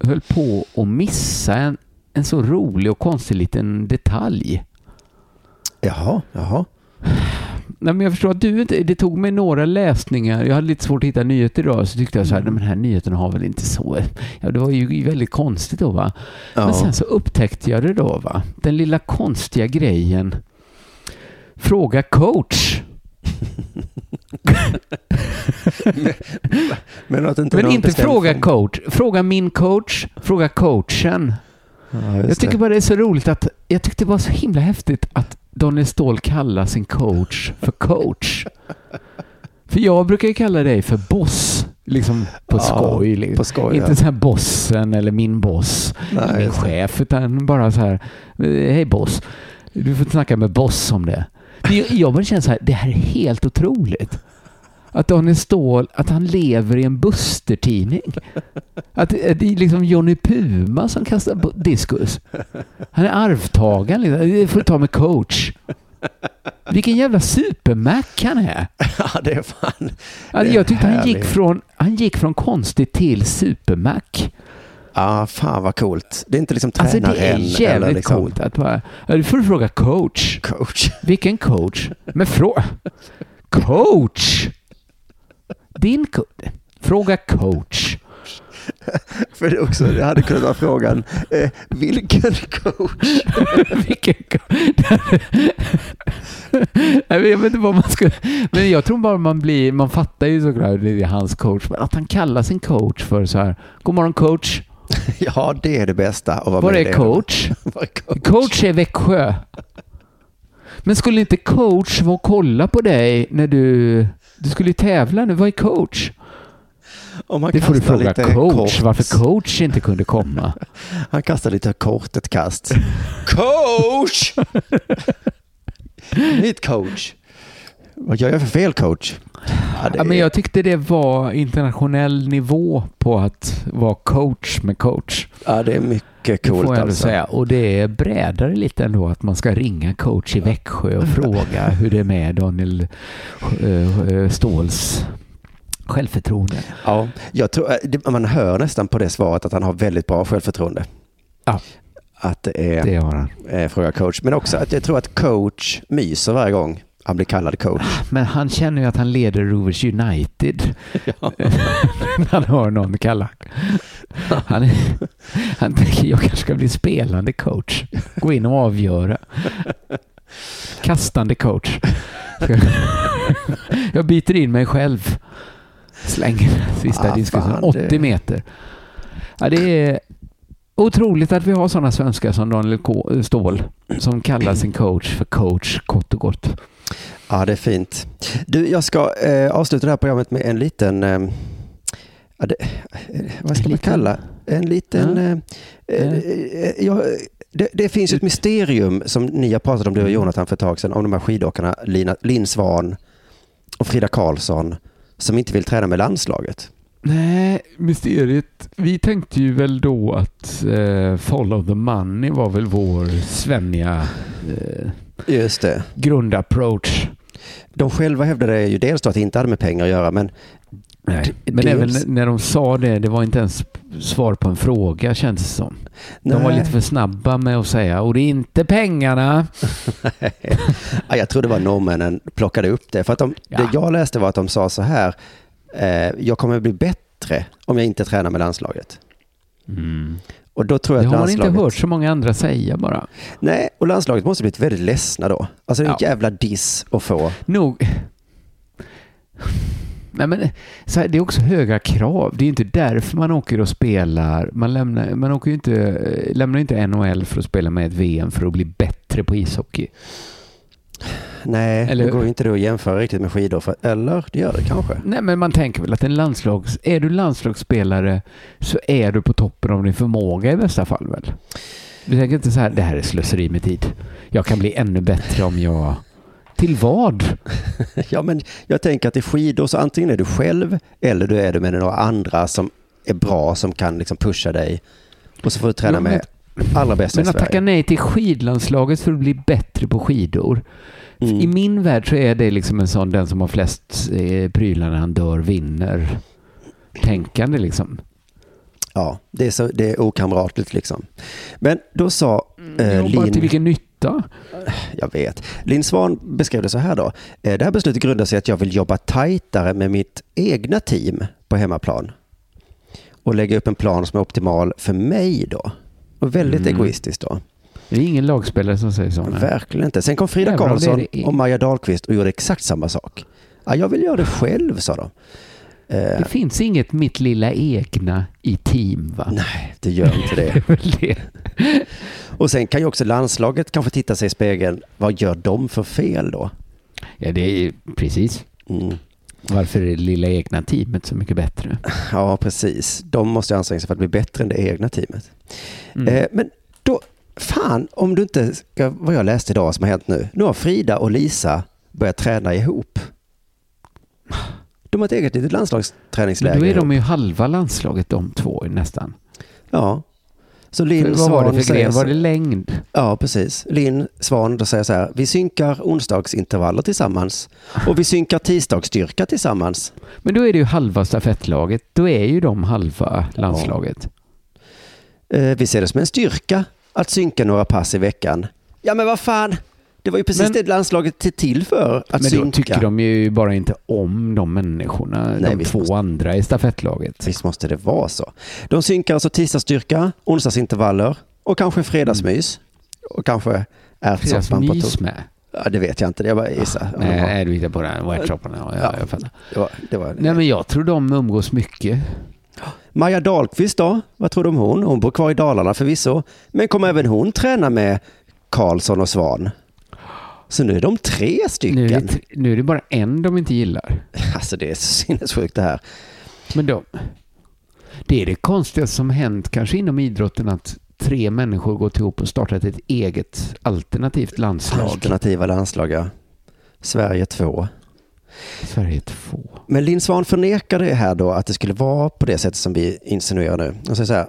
höll på att missa en, en så rolig och konstig liten detalj.
Jaha, jaha.
Nej, men jag förstår att du inte, det tog mig några läsningar. Jag hade lite svårt att hitta nyheter idag, så tyckte jag så här, nej, men den här nyheten har väl inte så... Ja, det var ju väldigt konstigt då va.
Ja.
Men sen så upptäckte jag det då va. Den lilla konstiga grejen. Fråga coach.
Men, att inte
Men inte fråga
form.
coach. Fråga min coach. Fråga coachen.
Ja,
Jag tycker
det.
bara det är så roligt att... Jag tyckte det var så himla häftigt att Daniel Ståhl kallar sin coach för coach. För jag brukar ju kalla dig för boss. Liksom på
Ja,
skoj. Liksom.
på skoj,
Inte
ja.
så här bossen eller min boss.
Nej,
min chef. Utan bara så här. Hej boss. Du får snacka med boss om det. Jag bara känner så här. Det här är helt otroligt. Att Daniel Ståhl, att han lever i en Buster-tidning. Att det det är liksom Johnny Puma som kastar diskus. Han är arvtagaren. Liksom. Det får du ta med coach. Vilken jävla supermack han är.
Ja, det är fan...
Alltså, jag tyckte han gick, från, han gick från konstigt till supermack.
Ja, fan vad coolt. Det är inte liksom
Alltså
tränaren.
det är jävligt
liksom...
coolt att bara... Du får fråga coach.
Coach.
Vilken coach? Men fråga... Coach! Din coach. Fråga coach.
För det, också, det hade kunnat vara frågan, eh, vilken coach?
Vilken coach? jag vet inte vad man ska... Men jag tror bara man blir... Man fattar ju såklart det är hans coach. Men att han kallar sin coach för så här... God morgon coach.
Ja, det är det bästa. vara
Var är
det.
coach?
Var är coach?
Coach är Växjö. Men skulle inte coach vara och kolla på dig när du... Du skulle ju tävla nu. Vad är coach? Det får du fråga coach.
kort.
Varför coach inte kunde komma.
Han kastar lite kort ett kast. Coach! Mitt coach. Vad gör jag för fel coach? Ja, det
Ja, men
är-
jag tyckte det var internationell nivå på att vara coach med coach.
ja, det är mycket
Det
coolt
får jag
alltså.
säga. Och det brädar lite ändå att man ska ringa coach i Växjö och fråga hur det är med Daniel eh, eh, Ståhls självförtroende.
Ja, jag tror, eh, det- man hör nästan på det svaret att han har väldigt bra självförtroende.
Ja.
Att det är
Det
eh, fråga coach. Men också att jag tror att coach myser varje gång han blir kallad coach.
Men han känner ju att han leder Rovers United. När han hör någon kalla. Han, är- han tänker jag kanske ska bli spelande coach. Gå in och avgöra. Kastande coach. Jag byter in mig själv. Slänger sista
Ah,
diskusen.
fan,
80
det-
meter. Ja, det är otroligt att vi har sådana svenskar som Daniel Ståhl som kallar sin coach för coach kort och gott.
Ja, det är fint. Du, jag ska eh, avsluta det här programmet med en liten, eh, ja, det, eh, vad ska man kalla, en liten,
Ja.
eh, eh, eh, ja, det, det finns ett mysterium som ni har pratat om, du och Jonathan för ett tag sedan, om de här skidåkarna, Lina, Linn Svan och Frida Karlsson, som inte vill träna med landslaget.
Nej, mysteriet. Vi tänkte ju väl då att eh, Follow the Money var väl vår Svenja eh,
Just det.
grundapproach.
De själva hävdade ju dels då att det inte hade med pengar att göra, men
Nej, men
dels-
även när de sa det, det var inte ens svar på en fråga känns det som. De var
Nej.
lite för snabba med att säga, och det är inte pengarna.
ja, jag tror det var norrmännen plockade upp det. För att de,
Ja.
det jag läste var att de sa så här, eh, jag kommer bli bättre om jag inte tränar med landslaget. Och då tror jag
Det har man
landslaget...
inte hört så många andra säga bara.
Nej, och landslaget måste blivit väldigt ledsna då. Alltså det är en
Ja.
jävla diss att få.
Nog. Nej, men, här, det är också höga krav. Det är inte därför man åker och spelar. Man lämnar, man åker inte, lämnar inte NHL för att spela med ett VM för att bli bättre på ishockey.
Nej,
Eller-
det går inte då att jämföra riktigt med skidor. För, eller det gör det kanske.
Nej, men man tänker väl att en landslags... Är du landslagsspelare så är du på toppen av din förmåga i bästa fall väl? Du tänker inte så här, det här är slöseri med tid. Jag kan bli ännu bättre om jag... Till vad?
Ja, men jag tänker att i skidor så antingen är du själv eller du är det med några andra som är bra, som kan liksom pusha dig. Och så får du träna
Ja, men-
med allra bästa
Men att tacka nej till skidlandslaget för att bli bättre på skidor.
Mm.
I min värld så är det liksom en sån, den som har flest eh, prylar när han dör vinner. Tänkande liksom.
Ja, det är, så, det är okamratligt liksom. Men då sa eh,
Ja, bara till
Linn...
vilken nytta?
Jag vet. Linn Svan beskrev det så här då. Eh, Det här beslutet grundar sig i att jag vill jobba tajtare med mitt egna team på hemmaplan. Och lägga upp en plan som är optimal för mig då. Och väldigt
Mm.
egoistiskt då.
Det är ingen lagspelare som säger så. nej.
Verkligen inte. Sen kom Frida Karlsson och Maja Dahlqvist och gjorde exakt samma sak. Ja, jag vill göra det själv, sa de. Eh,
Det finns inget mitt lilla egna i team va?
Nej, det gör inte det. Och sen kan ju också landslaget kanske titta sig i spegeln. Vad gör de för fel då?
Ja, det är ju precis.
Mm.
Varför är det lilla egna teamet så mycket bättre?
Ja, precis. De måste anstränga sig för att bli bättre än det egna teamet.
Mm.
Eh, men då, fan, om du inte ska, vad jag läste idag som har hänt nu. Nu har Frida och Lisa börjat träna ihop. De har ett eget litet
Men
landslagsträningsläger.
då är de ju halva landslaget de två nästan.
Ja. Så Linn
vad var det
Svan
för
säger så-
Var det längd?
Ja, precis. Linn Svan då säger så här. Vi synkar onsdagsintervaller tillsammans. Och vi synkar tisdagsstyrka tillsammans.
Men då är det ju halva stafettlaget. Då är ju de halva landslaget.
Eh, vi ser det som en styrka att synka några pass i veckan. Ja, men vad fan. Det var ju precis
Men-
det landslaget är till för. Att
Men då
synka.
tycker de ju bara inte om de människorna,
Nej,
de två
måste-
andra i stafettlaget.
Visst måste det vara så. De synkar alltså tisdagsstyrka, onsdagsintervaller och kanske fredagsmys. Och kanske ärtsoppan på torsdag.
med.
Ja, det vet jag inte. Det är bara gissa.
Nej, nej, du hittar på den. Workshopen. Ja, ja, jag fattar.
Det var, det var,
Nej, men jag tror de umgås mycket.
Maja Dahlqvist då? Vad tror du om hon? Hon bor kvar i Dalarna förvisso. Men kommer även hon träna med Karlsson och Svan? Så nu är de tre stycken.
Nu är, det, nu är det bara en de inte gillar.
Alltså det är så sinnessjukt det här.
Men de, det är det konstigaste som hänt kanske inom idrotten att tre människor gått ihop och startat ett eget alternativt landslag.
Alternativa landslag, ja. Sverige 2.
Sverige 2.
Men Linn Svan förnekar det här då att det skulle vara på det sättet som vi insinuerar nu. Och säger så här.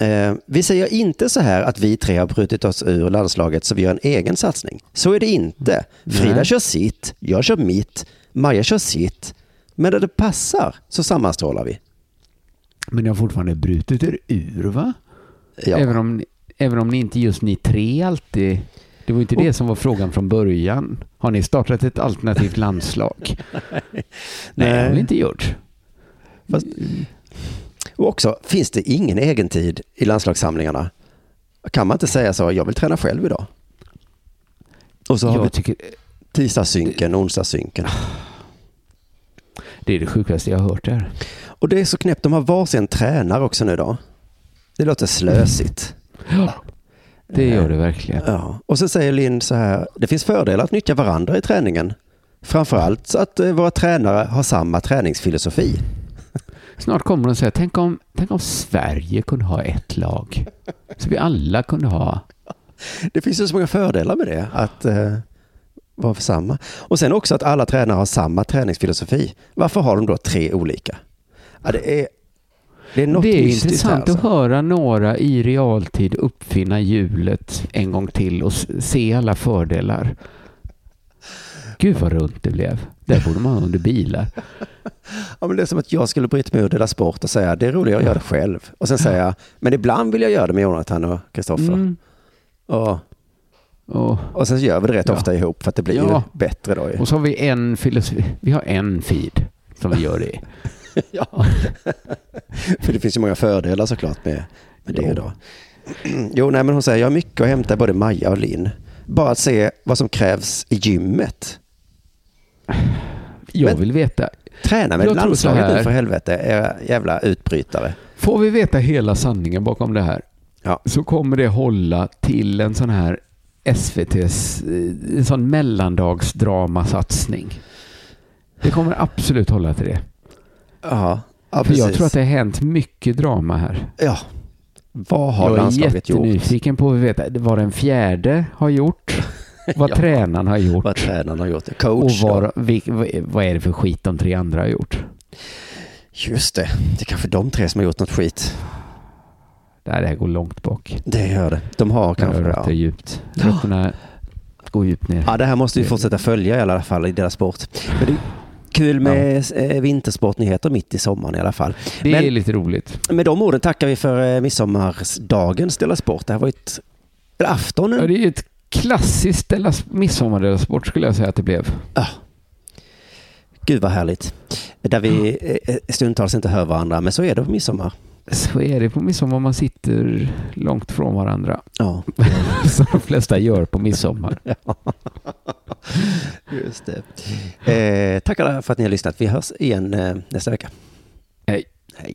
Eh, vi säger inte så här att vi tre har brutit oss ur landslaget så vi gör en egen satsning. Så är det inte. Frida
Nej.
kör sitt, jag kör mitt, Maja kör sitt. Men när det passar så sammanstrålar vi.
Men ni har fortfarande brutit er ur va?
Ja.
Även, om, även om ni inte just ni tre alltid... Det var inte det som var frågan från början. Har ni startat ett alternativt landslag? Nej, det har vi inte gjort.
Fast, och också, finns det ingen egen tid i landslagssamlingarna? Kan man inte säga så, jag vill träna själv idag? Och så har vi
tycker
tisdagssynken, onsdagssynken.
det är det sjukaste jag har hört där.
Och det är så knäppt, de har varsin tränare också nu då. Det låter slösigt.
Ja, det gör det verkligen.
Ja. Och så säger Linn så här, det finns fördelar att nyttja varandra i träningen. Framförallt att eh, våra tränare har samma träningsfilosofi.
Snart kommer de säga, tänk om, tänk om Sverige kunde ha ett lag. Så vi alla kunde ha.
Det finns ju så många fördelar med det, att eh, vara för samma. Och sen också att alla tränare har samma träningsfilosofi. Varför har de då tre olika? Ja, det är, det är
det är intressant
alltså.
att höra några i realtid uppfinna hjulet en gång till och se alla fördelar. Gud vad runt det blev. Där borde man ha under bilar.
Ja, men det är som att jag skulle bryta mig ur Dela Sport och säga det är roligare att göra det själv. Och sen säga, men ibland vill jag göra det med Jonathan och Kristoffer.
Mm.
Och,
Och,
och sen gör vi det rätt
Ja.
ofta ihop för att det blir
Ja.
ju bättre då.
och så har vi en filosofi. Vi har en feed som vi gör det i.
Ja. För det finns ju många fördelar såklart med, med det
Jo.
då. Jo, nej men hon säger, jag har mycket att hämta både Maja och Linn. Bara att se vad som krävs i gymmet.
Jag
Men-
vill veta.
Träna med
Jag
landslaget nu för helvete, era jävla utbrytare.
Får vi veta hela sanningen bakom det här
Ja.
så kommer det hålla till en sån här SVTs eh, en sån mellandagsdramasatsning. Det kommer absolut hålla till det.
Ja, ja
För jag tror att det har hänt mycket drama här.
Ja. Vad har
jag är
landslaget gjort?
jättenyfiken på att veta vad den fjärde har gjort, vad
Ja.
tränaren har gjort
Vad tränaren har gjort.
och
Coach. då.
vad, vil- vad, är det för skit de tre andra har gjort.
Just det. Det är kanske de tre som har gjort något skit.
Det här, det här går långt bak.
Det gör det. De har kanske...
Rötter
Ja.
djupt. Rötterna går djupt ner.
ja, det här måste vi fortsätta följa i alla fall i deras sport. Kul med eh, vintersportnyheter mitt i sommaren i alla fall.
Det
Men
är lite roligt.
med de orden tackar vi för eh, midsommarsdagens Della Sport. Det här var ett... Eller aftonen.
Ja, det är ett klassiskt midsommarsport skulle jag säga att det blev.
Gud vad härligt. Där vi eh, stundtals inte hör varandra, men så är det på midsommar.
Så är det på midsommar man sitter långt från varandra.
Ja.
Som de flesta gör på midsommar.
Just det. Eh, tack alla för att ni har lyssnat. Vi hörs igen eh, nästa vecka.
Hej.
Hej.